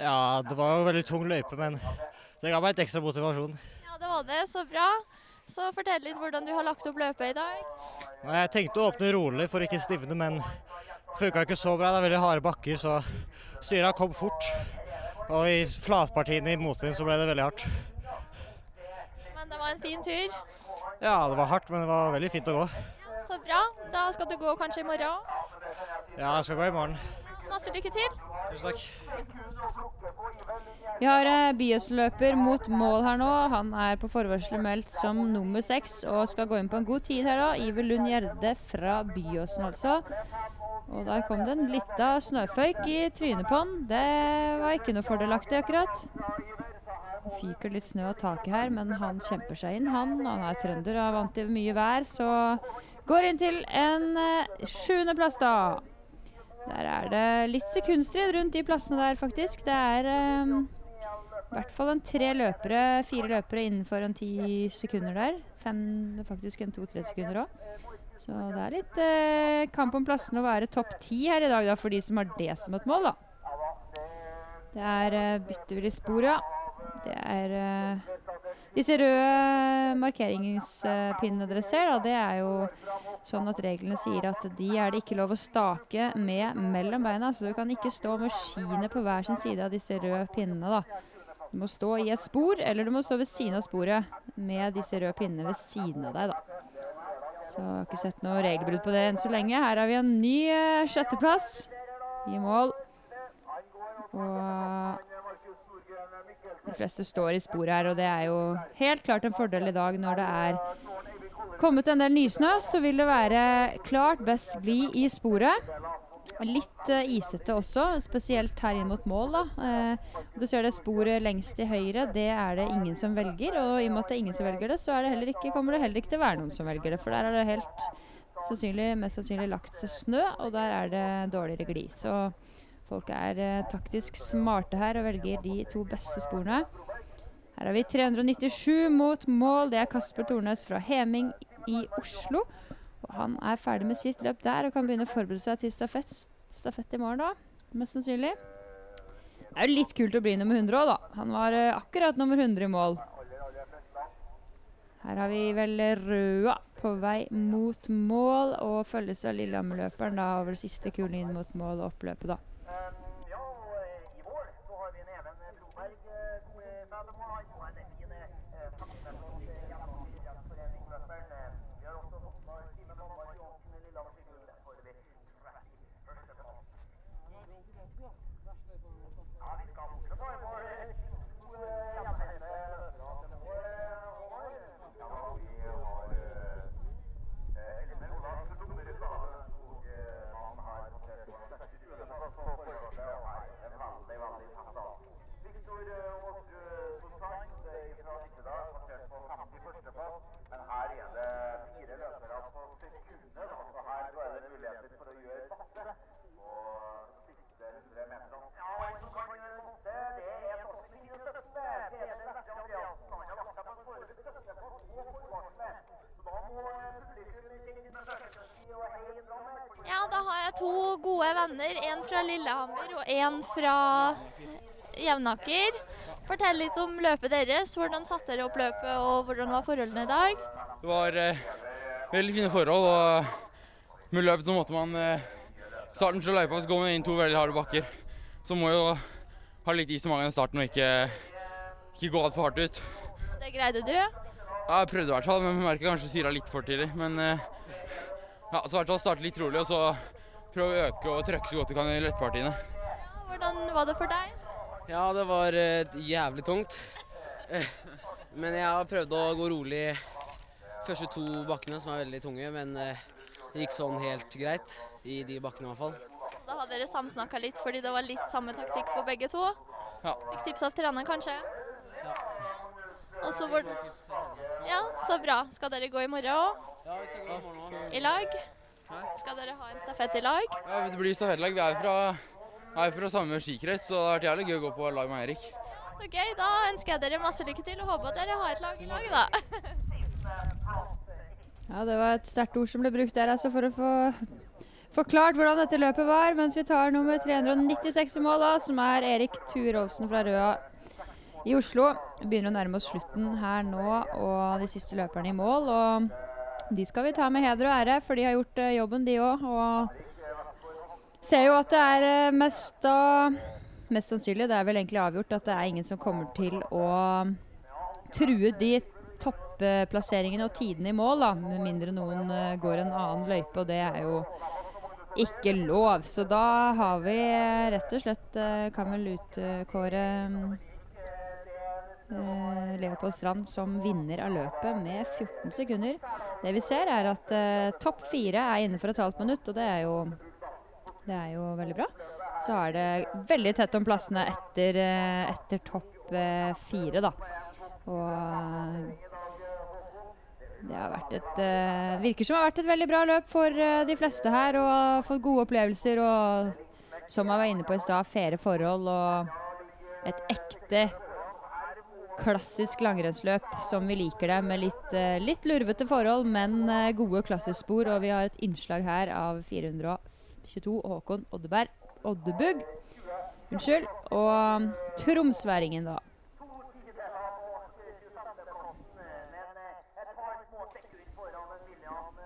Speaker 17: Ja, det var jo veldig tung løype, men det ga meg et ekstra motivasjon.
Speaker 3: Ja, det var det. Så bra. Så fortell litt hvordan du har lagt opp løpet i dag.
Speaker 17: Jeg tenkte å åpne rolig for ikke stivne, men funka ikke så bra. Det er veldig harde bakker, så styra kom fort. Og i flatpartiene i motvind så ble det veldig hardt.
Speaker 3: Men det var en fin tur.
Speaker 17: Ja, det var hardt, men det var veldig fint å gå.
Speaker 3: Så bra. Da skal du gå kanskje i morgen òg.
Speaker 17: Ja, jeg skal gå i morgen.
Speaker 3: Masse lykke til.
Speaker 17: Tusen takk.
Speaker 1: Vi har eh, Byåsløper mot mål her nå. Han er på forvarsel meldt som nummer seks og skal gå inn på en god tid her, da. Iver Lund Gjerde fra Byåsen, altså. Og der kom det en lita snøføyk i trynet på han. Det var ikke noe fordelaktig, akkurat. Fyker litt snø av taket her, men han kjemper seg inn, han. Han er trønder og er vant til mye vær, så går inn til en eh, sjuendeplass, da. Der er det litt sekundstrid rundt de plassene der, faktisk. Det er um, i hvert fall en tre løpere, fire løpere innenfor en ti sekunder der. Fem, faktisk en to-tre sekunder òg. Så det er litt eh, kamp om plassene å være topp ti her i dag, da, for de som har det som et mål, da. Det er eh, bytter vi litt spor, ja. Det er eh, disse røde markeringspinnene dere ser, da, det er jo sånn at reglene sier at de er det ikke lov å stake med mellom beina. Så du kan ikke stå med skiene på hver sin side av disse røde pinnene. da. Du må stå i et spor, eller du må stå ved siden av sporet med disse røde pinnene ved siden av deg. da. Så jeg har ikke sett noe regelbrudd på det enn så lenge. Her har vi en ny uh, sjetteplass i mål. Og de fleste står i sporet her, og det er jo helt klart en fordel i dag når det er kommet en del nysnø. Så vil det være klart best gli i sporet. Litt uh, isete også, spesielt her inn mot mål. Eh, du ser det sporet lengst til høyre, det er det ingen som velger. Og i og med at det er ingen som velger det, så det ikke, kommer det heller ikke til å være noen som velger det. For der er det helt sannsynlig, mest sannsynlig lagt seg snø, og der er det dårligere gli. Så folk er eh, taktisk smarte her og velger de to beste sporene. Her har vi 397 mot mål. Det er Kasper Tornes fra Heming i Oslo. Og han er ferdig med sitt løp der og kan begynne å forberede seg til stafett, stafett i morgen, da. Mest sannsynlig. Det er jo litt kult å bli nummer 100 òg, da. Han var eh, akkurat nummer 100 i mål. Her har vi vel Røa på vei mot mål og følges av Lillehammer-løperen da over siste kulen inn mot mål og oppløpet, da.
Speaker 3: Ja, da har jeg to gode venner. En fra Lillehammer og en fra Jevnaker. Fortell litt om løpet deres. Hvordan satte dere opp løpet, og hvordan var forholdene i dag?
Speaker 8: Det var eh, veldig fine forhold, og med løpet så måtte man eh, Starten til løypa så går man inn to veldig harde bakker. Så må jo ha litt is i magen i starten og ikke, ikke gå altfor hardt ut.
Speaker 3: Det greide du.
Speaker 8: Ja, jeg prøvde i hvert fall, men merker kanskje syra litt for tidlig. Men eh, ja, så i hvert fall starte litt rolig, og så prøve å øke og trøkke så godt du kan i lettpartiene.
Speaker 3: Hvordan var det for deg?
Speaker 18: Ja, det var uh, jævlig tungt. Eh, Men jeg har prøvd å gå rolig første to bakkene, som er veldig tunge. Men eh, det gikk sånn helt greit i de bakkene i hvert fall.
Speaker 3: Da hadde dere samsnakka litt fordi det var litt samme taktikk på begge to?
Speaker 8: Ja.
Speaker 3: Fikk tips av treneren, kanskje? Og så hvor... Ja, så bra. Skal dere gå i morgen òg?
Speaker 18: Ja, vi skal gå i morgen også.
Speaker 3: I lag? Skal dere ha en stafett i lag?
Speaker 8: Ja, det blir stafettlag. Vi er fra, er fra samme skikrets, så det har vært jævlig gøy å gå på lag med Eirik.
Speaker 3: Så gøy. Da ønsker jeg dere masse lykke til og håper at dere har et lag i lag, da.
Speaker 1: Ja, det var et sterkt ord som ble brukt der, altså, for å få forklart hvordan dette løpet var. Mens vi tar nummer 396 i mål, da, som er Erik Turovsen fra Røa i Oslo. Vi begynner å nærme oss slutten her nå, og de siste løperne i mål. Og de skal vi ta med heder og ære, for de har gjort eh, jobben, de òg. Og ser jo at det er eh, mest og, Mest sannsynlig, det er vel egentlig avgjort, at det er ingen som kommer til å true de topplasseringene og tidene i mål, da, med mindre noen eh, går en annen løype, og det er jo ikke lov. Så da har vi rett og slett Kan vel utkåre uh, Leopold Strand som vinner av løpet med 14 sekunder. Det vi ser, er at eh, topp fire er innenfor et halvt minutt, og det er jo, det er jo veldig bra. Så er det veldig tett om plassene etter, eh, etter topp eh, fire, da. Og eh, det har vært et eh, Virker som det har vært et veldig bra løp for eh, de fleste her. Og fått gode opplevelser og som jeg var inne på i stad, faire forhold og et ekte klassisk langrennsløp som vi liker det, med litt, eh, litt lurvete forhold, men eh, gode klassisk-spor. Og vi har et innslag her av 422 Håkon Oddeberg. Oddebugg. Unnskyld. Og tromsværingen, da.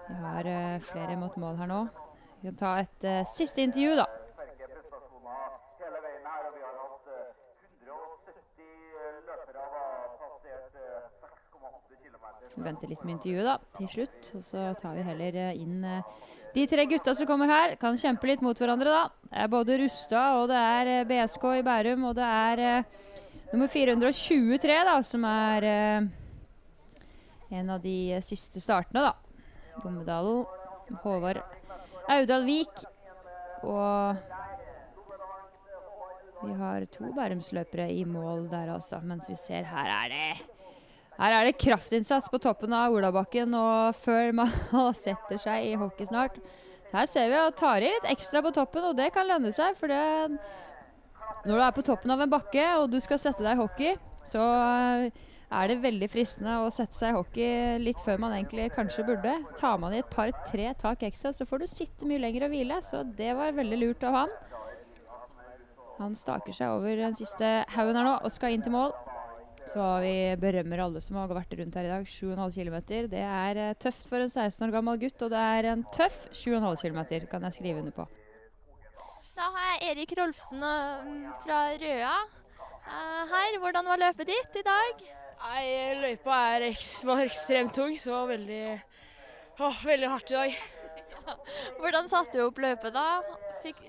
Speaker 1: Vi har eh, flere mot mål her nå. Vi kan ta et uh, siste intervju, da.
Speaker 2: hele veien her, og vi har hatt eh, 170 løpere og har passert eh, 6,8 km.
Speaker 1: Vi venter litt med intervjuet da, til slutt. Og så tar vi heller eh, inn eh, de tre gutta som kommer her. Kan kjempe litt mot hverandre, da. Det er både Rustad, og det er eh, BSK i Bærum, og det er nummer 423, da, som er en av de siste startene, da. Lommedalen. Håvard Audal Vik. Og vi har to Bærumsløpere i mål der, altså. Mens vi ser her er det her er det kraftinnsats på toppen av Olabakken og før man setter seg i hockey snart. Her ser vi at tar i litt ekstra på toppen, og det kan lønne seg. For det, når du er på toppen av en bakke og du skal sette deg i hockey, så er det veldig fristende å sette seg i hockey litt før man egentlig kanskje burde. Tar man i et par-tre tak ekstra, så får du sitte mye lenger og hvile. Så det var veldig lurt av han. Han staker seg over den siste haugen her nå og skal inn til mål. Så vi berømmer alle som har vært rundt her i dag. 7,5 km. Det er eh, tøft for en 16 år gammel gutt, og det er en tøff 7,5 km, kan jeg skrive under på.
Speaker 3: Da har jeg Erik Rolfsen fra Røa eh, her. Hvordan var løpet ditt i dag?
Speaker 19: Nei, løypa er var ekstremt tung, så veldig, å, veldig hardt i dag.
Speaker 3: Hvordan satte du opp løpet da? Fikk,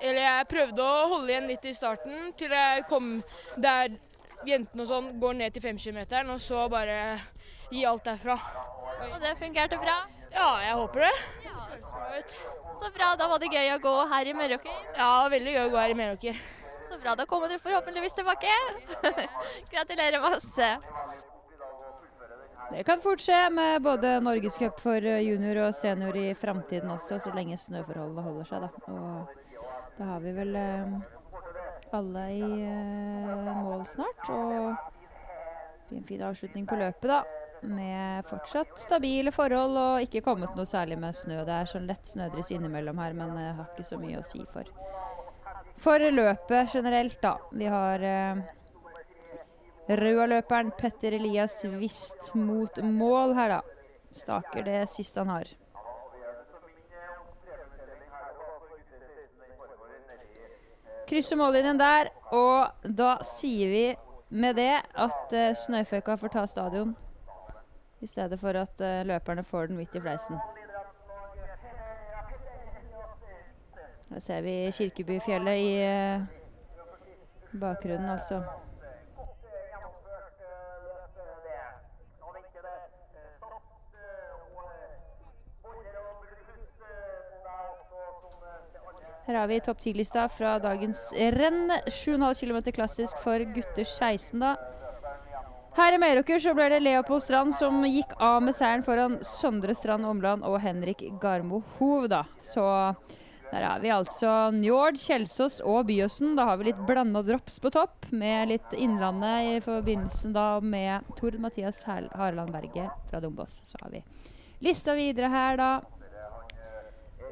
Speaker 19: Eller jeg prøvde å holde igjen litt i starten, til jeg kom der jentene og sånn går ned til 5-kilometeren, og så bare gi alt derfra.
Speaker 3: og det fungerte bra?
Speaker 19: Ja, jeg håper det.
Speaker 3: Så bra. Da var det gøy å gå her i Meråker?
Speaker 19: Ja, veldig gøy å gå her i Meråker.
Speaker 3: Så bra. Da kommer du forhåpentligvis tilbake. Gratulerer masse.
Speaker 1: Det kan fort skje med både Norgescup for eh, junior og senior i framtiden også, så lenge snøforholdene holder seg. Da. Og da har vi vel eh, alle i uh, mål snart. Og det blir en fin avslutning på løpet, da. Med fortsatt stabile forhold og ikke kommet noe særlig med snø. Det er sånn lett snødryss innimellom her, men jeg har ikke så mye å si for, for løpet generelt, da. Vi har uh, Røa-løperen Petter Elias Wist mot mål her, da. Staker det siste han har. Krysser mållinjen der, og da sier vi med det at uh, snøføyka får ta stadion. I stedet for at uh, løperne får den midt i fleisen. Her ser vi Kirkebyfjellet i uh, bakgrunnen, altså. Her har vi topp ti-lista fra dagens renn. 7,5 km klassisk for gutter 16, da. Her i Meråker så ble det Leopold Strand som gikk av med seieren foran Sondre Strand Omland og Henrik Garmo Hov, da. Så der har vi altså Njord, Kjelsås og Byåsen. Da har vi litt blanda drops på topp, med litt Innlandet i forbindelse da med Tord Mathias Harland Berge fra Dombås. Så har vi lista videre her, da.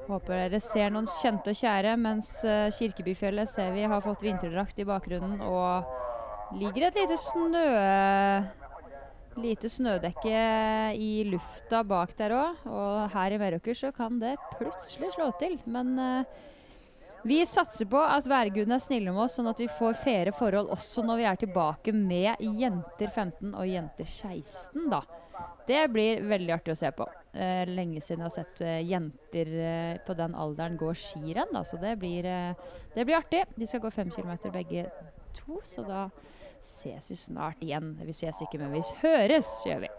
Speaker 1: Håper dere ser noen kjente og kjære, mens eh, Kirkebyfjellet ser vi har fått vinterdrakt i bakgrunnen og ligger et lite snø... Lite snødekke i lufta bak der òg. Og her i Meråker så kan det plutselig slå til. Men uh, vi satser på at værgudene er snille med oss, sånn at vi får faire forhold også når vi er tilbake med jenter 15 og jenter 16, da. Det blir veldig artig å se på. Eh, lenge siden jeg har sett eh, jenter eh, på den alderen gå skirenn, så det blir, eh, det blir artig. De skal gå fem kilometer begge to, så da ses vi snart igjen. Vi ses ikke, men vi høres, gjør vi.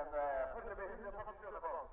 Speaker 1: and uh, put the in the box to the boat.